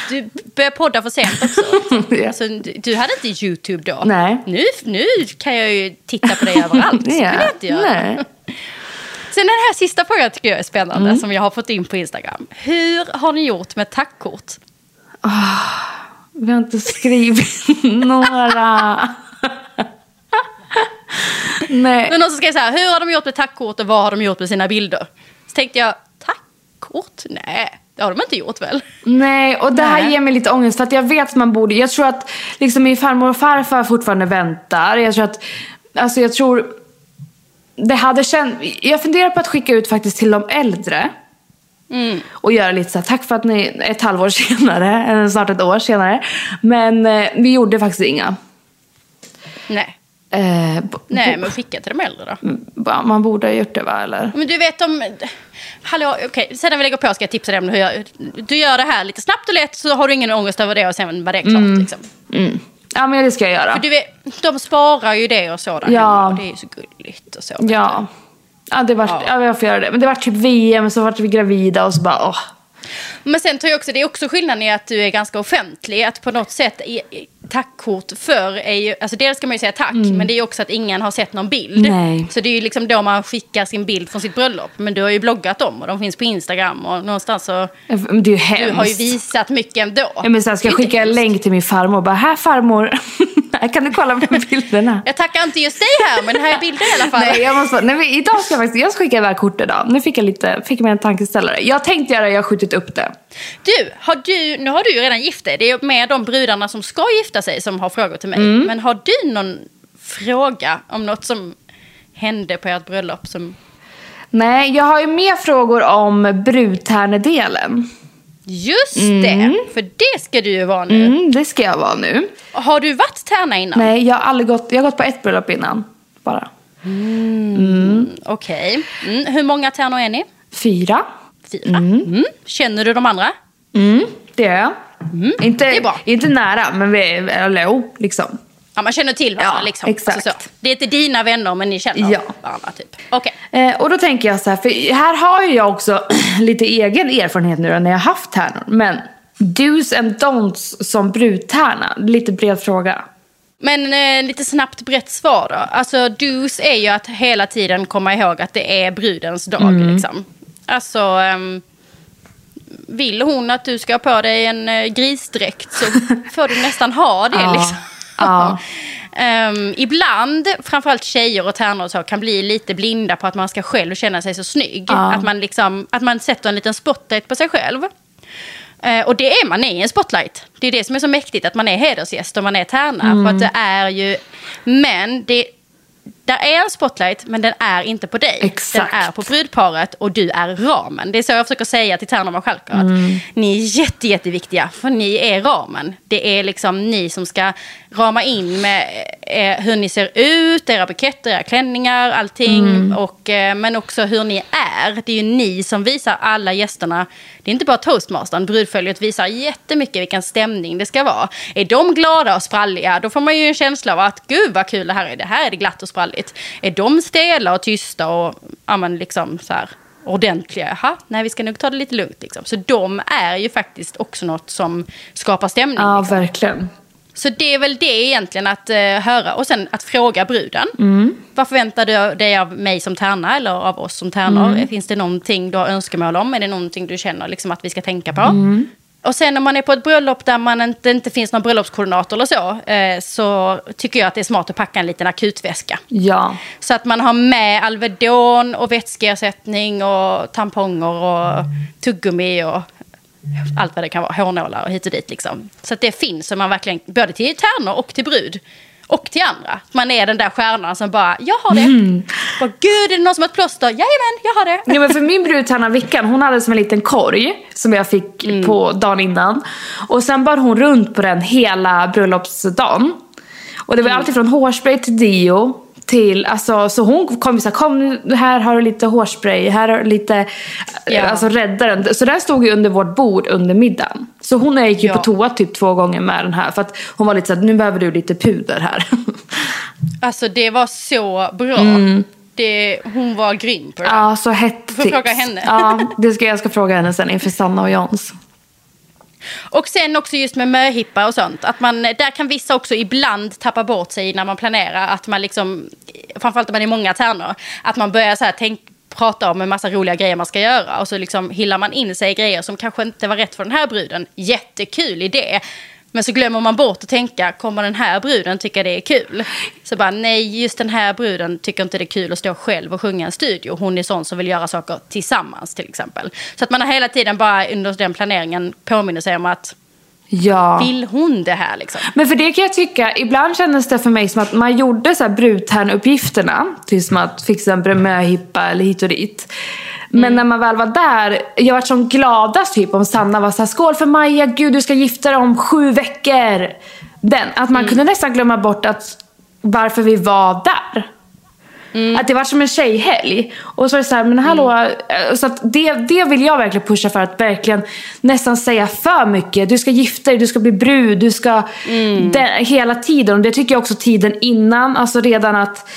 [SPEAKER 1] Du började podda för sent också.
[SPEAKER 2] Ja.
[SPEAKER 1] alltså, du, hade inte YouTube då.
[SPEAKER 2] Nej.
[SPEAKER 1] Nu, nu kan jag ju titta på dig överallt. Så
[SPEAKER 2] Ja,
[SPEAKER 1] jag inte göra.
[SPEAKER 2] nej.
[SPEAKER 1] Sen den här sista frågan tycker jag är spännande,
[SPEAKER 2] Mm.
[SPEAKER 1] som jag har fått in på Instagram. Hur har ni gjort med tackkort?
[SPEAKER 2] Vi har inte skrivit några. Nej.
[SPEAKER 1] Men någon som skrev så här, hur har de gjort med tackkort och vad har de gjort med sina bilder? Så tänkte jag, tackkort? Nej, det har de inte gjort väl?
[SPEAKER 2] Nej, och det här
[SPEAKER 1] Nej.
[SPEAKER 2] ger mig lite ångest för att jag vet att man borde, jag tror att liksom min farmor och farfar fortfarande väntar. Jag tror att, alltså jag tror, det hade känt, jag funderar på att skicka ut faktiskt till de äldre. Och göra lite så här, tack för att ni, ett halvår senare, eller snart ett år senare. Men eh, vi gjorde faktiskt inga.
[SPEAKER 1] Nej.
[SPEAKER 2] Eh,
[SPEAKER 1] Nej, men skicka till de äldre då.
[SPEAKER 2] b- man borde ha gjort det va, eller?
[SPEAKER 1] Men du vet om... Hallå, okej, sen när vi lägger på ska jag tipsa dig om hur jag, Du gör det här lite snabbt och lätt så har du ingen ångest över det och sen var det klart. Liksom.
[SPEAKER 2] Mm. Ja, men det ska jag göra.
[SPEAKER 1] För du vet, de sparar ju det och så där
[SPEAKER 2] Ja.
[SPEAKER 1] och det är ju så gulligt och så.
[SPEAKER 2] Ja. Ja, det var,
[SPEAKER 1] Ja.
[SPEAKER 2] ja. jag får göra det. Men det var typ VM, så vart vi gravida och så bara åh.
[SPEAKER 1] Men sen tror jag också, det är också skillnaden i att du är ganska offentlig. Att på något sätt, tackkort för är ju, alltså dels ska man ju säga tack, men det är ju också att ingen har sett någon bild.
[SPEAKER 2] Mm. Nej.
[SPEAKER 1] Så det är ju liksom då man skickar sin bild från sitt bröllop. Men du har ju bloggat dem och de finns på Instagram och någonstans så,
[SPEAKER 2] Men det är ju hemskt.
[SPEAKER 1] du har ju visat mycket ändå.
[SPEAKER 2] Ja, men sen ska jag skicka en länk till min farmor och bara, här farmor, kan du kolla på bilderna.
[SPEAKER 1] Jag tackar inte just dig här, men här är bilder i alla fall.
[SPEAKER 2] Nej, jag måste, nej, idag ska jag faktiskt, jag ska skicka iväg kort idag. Nu fick jag lite, fick mig en tankeställare. Jag tänkte göra det, jag har skjutit upp det.
[SPEAKER 1] Du, har du, nu har du ju redan gift dig. Det är med de brudarna som ska gifta sig som har frågor till mig.
[SPEAKER 2] Mm.
[SPEAKER 1] Men har du någon fråga om något som hände på ert bröllop som
[SPEAKER 2] Nej, jag har ju mer frågor om brudtärnedelen.
[SPEAKER 1] Just det, för det ska du ju vara nu.
[SPEAKER 2] Mm, det ska jag vara nu.
[SPEAKER 1] Har du varit tärna innan?
[SPEAKER 2] Nej, jag har aldrig gått, jag har gått på ett bröllop innan. Bara.
[SPEAKER 1] Okej. Mm. Hur många tärnor är ni?
[SPEAKER 2] Fyra.
[SPEAKER 1] Fyra. Mm. Känner du de andra?
[SPEAKER 2] Mm, det gör jag. Inte,
[SPEAKER 1] är
[SPEAKER 2] inte nära, men vi, eller jo, liksom.
[SPEAKER 1] Ja, man känner till varandra
[SPEAKER 2] Ja,
[SPEAKER 1] liksom.
[SPEAKER 2] exakt.
[SPEAKER 1] Alltså så. Det är inte dina vänner, men ni känner
[SPEAKER 2] Ja.
[SPEAKER 1] varandra typ. Okej.
[SPEAKER 2] Eh, och då tänker jag så här, för här har ju jag också lite egen erfarenhet nu då, när jag har haft tärnor. Men do's and don'ts som brudtärna, lite bred fråga.
[SPEAKER 1] Men eh, lite snabbt brett svar då. Alltså dos är ju att hela tiden komma ihåg att det är brudens dag.
[SPEAKER 2] Mm.
[SPEAKER 1] Liksom. Alltså, ehm, vill hon att du ska ha på dig en eh, grisdräkt så får du nästan ha det.
[SPEAKER 2] Ja.
[SPEAKER 1] Liksom.
[SPEAKER 2] Ja.
[SPEAKER 1] Ehm, ibland, framförallt tjejer och tärnor och så, kan bli lite blinda på att man ska själv känna sig så snygg.
[SPEAKER 2] Ja.
[SPEAKER 1] Att, man liksom, att man sätter en liten spotlight på sig själv. Eh, och det är man i en spotlight. Det är det som är så mäktigt, att man är hedersgäst och man är tärna. För att det är ju... Men det, där är en spotlight, men den är inte på dig.
[SPEAKER 2] Exakt.
[SPEAKER 1] Den är på brudparet och du är ramen. Det är så jag försöker säga till Tärna och Schalker. att Ni är jätte, jätteviktiga, för ni är ramen. Det är liksom ni som ska rama in med eh, hur ni ser ut, era buketter, era klänningar, allting. Och, eh, men också hur ni är. Det är ju ni som visar alla gästerna. Det är inte bara toastmastern, brudföljet visar jättemycket vilken stämning det ska vara. Är de glada och spralliga, då får man ju en känsla av att gud vad kul det här är. Det här är det glatt och spralligt. Är de stela och tysta och ja, men liksom så här ordentliga, jaha, nej vi ska nog ta det lite lugnt. Liksom. Så de är ju faktiskt också något som skapar stämning.
[SPEAKER 2] Ja,
[SPEAKER 1] liksom.
[SPEAKER 2] verkligen.
[SPEAKER 1] Så det är väl det egentligen att eh, höra. Och sen att fråga bruden. Vad förväntar du dig av mig som tärna eller av oss som tärnor? Finns det någonting du har önskemål om? Är det någonting du känner liksom, att vi ska tänka på? Och sen om man är på ett bröllop där man inte, inte finns någon bröllopskoordinator eller så. Eh, så tycker jag att det är smart att packa en liten akutväska.
[SPEAKER 2] Ja.
[SPEAKER 1] Så att man har med Alvedon och vätskeersättning och tamponger och tuggummi och allt vad det kan vara. Hårnålar och hit och dit liksom. Så att det finns så man verkligen, både till tärnor och till brud. Och till andra. Man är den där stjärnan som bara, jag har det. Bara, Gud, är det någon som har ett plåster? Jajamän, jag har det.
[SPEAKER 2] Ja, men för min brud Hanna Vickan, hon hade som en liten korg som jag fick på dagen innan. Och sen bar hon runt på den hela bröllopsdagen. Och det var allt ifrån hårspray till deo. Till, alltså, så hon kom och sa kom här har du lite hårspray, här har du lite,
[SPEAKER 1] Ja.
[SPEAKER 2] alltså rädda den. Så den stod ju under vårt bord under middagen. Så hon gick ju
[SPEAKER 1] Ja.
[SPEAKER 2] på toa typ två gånger med den här för att hon var lite såhär, nu behöver du lite puder här.
[SPEAKER 1] Alltså det var så bra. Det, hon var grym på det
[SPEAKER 2] ja, så hett
[SPEAKER 1] får fråga henne.
[SPEAKER 2] Ja, det ska, jag ska fråga henne sen inför Sanna och Jans.
[SPEAKER 1] Och sen också just med möhippa och sånt. Att man, där kan vissa också ibland tappa bort sig när man planerar. Att man liksom, framförallt om man är många tärnor, att man börjar så här tänk, prata om en massa roliga grejer man ska göra. Och så liksom hillar man in sig i grejer som kanske inte var rätt för den här bruden. Jättekul idé. Men så glömmer man bort att tänka, kommer den här bruden tycka det är kul? Så bara, nej, just den här bruden tycker inte det är kul att stå själv och sjunga i en studio. Hon är sån som vill göra saker tillsammans till exempel. Så att man har hela tiden bara under den planeringen påminner sig om att
[SPEAKER 2] Ja.
[SPEAKER 1] vill hon det här liksom?
[SPEAKER 2] Men för det kan jag tycka, ibland kändes det för mig som att man gjorde så här brudtärnuppgifterna, till som att fixa en möhippa eller hit och dit. Men
[SPEAKER 1] Mm.
[SPEAKER 2] när man väl var där, jag var som gladast typ om Sanna var så här, skål för Maja, gud du ska gifta dig om sju veckor. Den, att man
[SPEAKER 1] Mm.
[SPEAKER 2] kunde nästan glömma bort att varför vi var där.
[SPEAKER 1] Mm.
[SPEAKER 2] Att det var som en tjejhelg. Och så är det så här, men hallå. eh, Så det, det vill jag verkligen pusha för att verkligen nästan säga för mycket. Du ska gifta dig, du ska bli brud, du ska...
[SPEAKER 1] Mm.
[SPEAKER 2] Det, hela tiden. Och det tycker jag också tiden innan. Alltså redan att...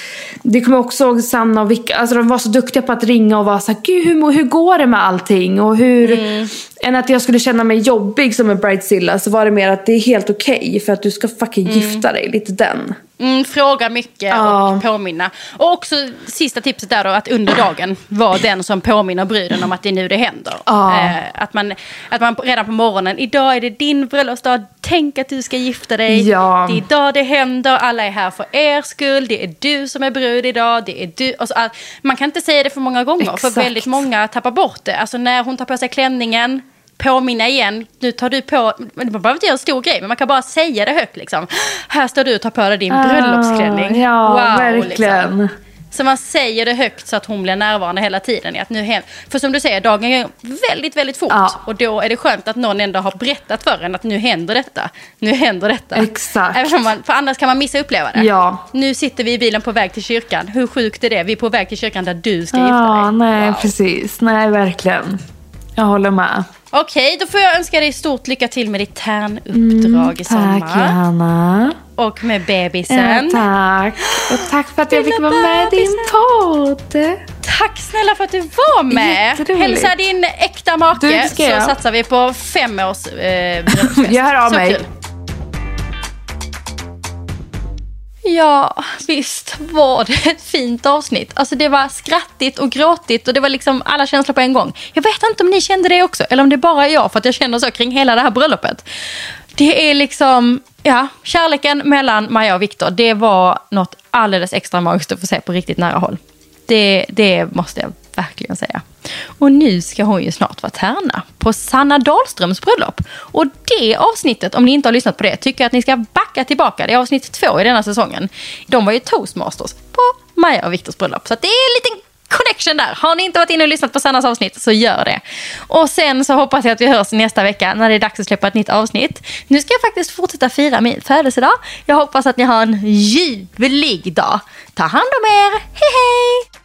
[SPEAKER 2] Det kommer jag också ihåg Sanna och Vicka. Alltså de var så duktiga på att ringa och vara så här, gud hur, hur går det med allting? Och hur...
[SPEAKER 1] Mm.
[SPEAKER 2] Än att jag skulle känna mig jobbig som en bridezilla så var det mer att det är helt okej för att du ska fucking gifta dig. Lite den.
[SPEAKER 1] Mm, fråga mycket
[SPEAKER 2] Ja.
[SPEAKER 1] och påminna. Och också sista tipset där då, att under dagen vara den som påminner bruden om att det är nu det händer.
[SPEAKER 2] Ja.
[SPEAKER 1] Eh, att, man, att man redan på morgonen, idag är det din bröllopsdag, tänk att du ska gifta dig.
[SPEAKER 2] Ja.
[SPEAKER 1] Det är idag det händer, alla är här för er skull, det är du som är brud idag, det är du. Och så, all- man kan inte säga det för många gånger,
[SPEAKER 2] Exakt.
[SPEAKER 1] för väldigt många tappar bort det. Alltså när hon tar på sig klänningen, påminna igen. Nu tar du på, man behöver inte göra en stor grej, men man kan bara säga det högt. Liksom. Här står du och tar på dig din bröllopsklänning.
[SPEAKER 2] Ah, Ja,
[SPEAKER 1] Wow,
[SPEAKER 2] verkligen.
[SPEAKER 1] Liksom. Så man säger det högt så att hon blir närvarande hela tiden. Att nu hem. För som du säger, dagen går väldigt, väldigt fort.
[SPEAKER 2] Ja.
[SPEAKER 1] Och då är det skönt att någon ändå har berättat för en att nu händer detta. Nu händer detta.
[SPEAKER 2] Exakt.
[SPEAKER 1] Även man, för annars kan man missa uppleva det.
[SPEAKER 2] Ja.
[SPEAKER 1] Nu sitter vi i bilen på väg till kyrkan. Hur sjukt är det? Vi är på väg till kyrkan där du ska gifta
[SPEAKER 2] Ja,
[SPEAKER 1] dig.
[SPEAKER 2] nej
[SPEAKER 1] Wow.
[SPEAKER 2] precis. Nej, verkligen. Jag håller med.
[SPEAKER 1] Okej, då får jag önska dig stort lycka till med ditt tärnuppdrag i sommar.
[SPEAKER 2] Mm, Tack Johanna.
[SPEAKER 1] Och med
[SPEAKER 2] Ja,
[SPEAKER 1] bebisen.
[SPEAKER 2] tack. Och tack för att jag fick vara med i din podd.
[SPEAKER 1] Tack snälla för att du var med. Hälsa din äkta make
[SPEAKER 2] Du,
[SPEAKER 1] så
[SPEAKER 2] jag.
[SPEAKER 1] satsar vi på fem års eh.
[SPEAKER 2] Jag hör av
[SPEAKER 1] Så
[SPEAKER 2] mig.
[SPEAKER 1] kul. Ja, visst var det ett fint avsnitt. Alltså det var skrattigt och gråtigt och det var liksom alla känslor på en gång. Jag vet inte om ni kände det också eller om det bara är jag för att jag känner så kring hela det här bröllopet. Det är liksom, ja, kärleken mellan Maja och Viktor, det var något alldeles extra magiskt att få se på riktigt nära håll. Det, det måste jag verkligen säga. Och nu ska hon ju snart vara tärna på Sanna Dahlströms bröllop. Och det avsnittet, om ni inte har lyssnat på det, tycker jag att ni ska backa tillbaka. Det är avsnitt två i denna säsongen. De var ju toastmasters på Maja och Viktors bröllop. Så att det är en liten connection där. Har ni inte varit inne och lyssnat på Sannas avsnitt så gör det. Och sen så hoppas jag att vi hörs nästa vecka när det är dags att släppa ett nytt avsnitt. Nu ska jag faktiskt fortsätta fira min födelsedag. Jag hoppas att ni har en ljuvlig dag. Ta hand om er. Hej hej!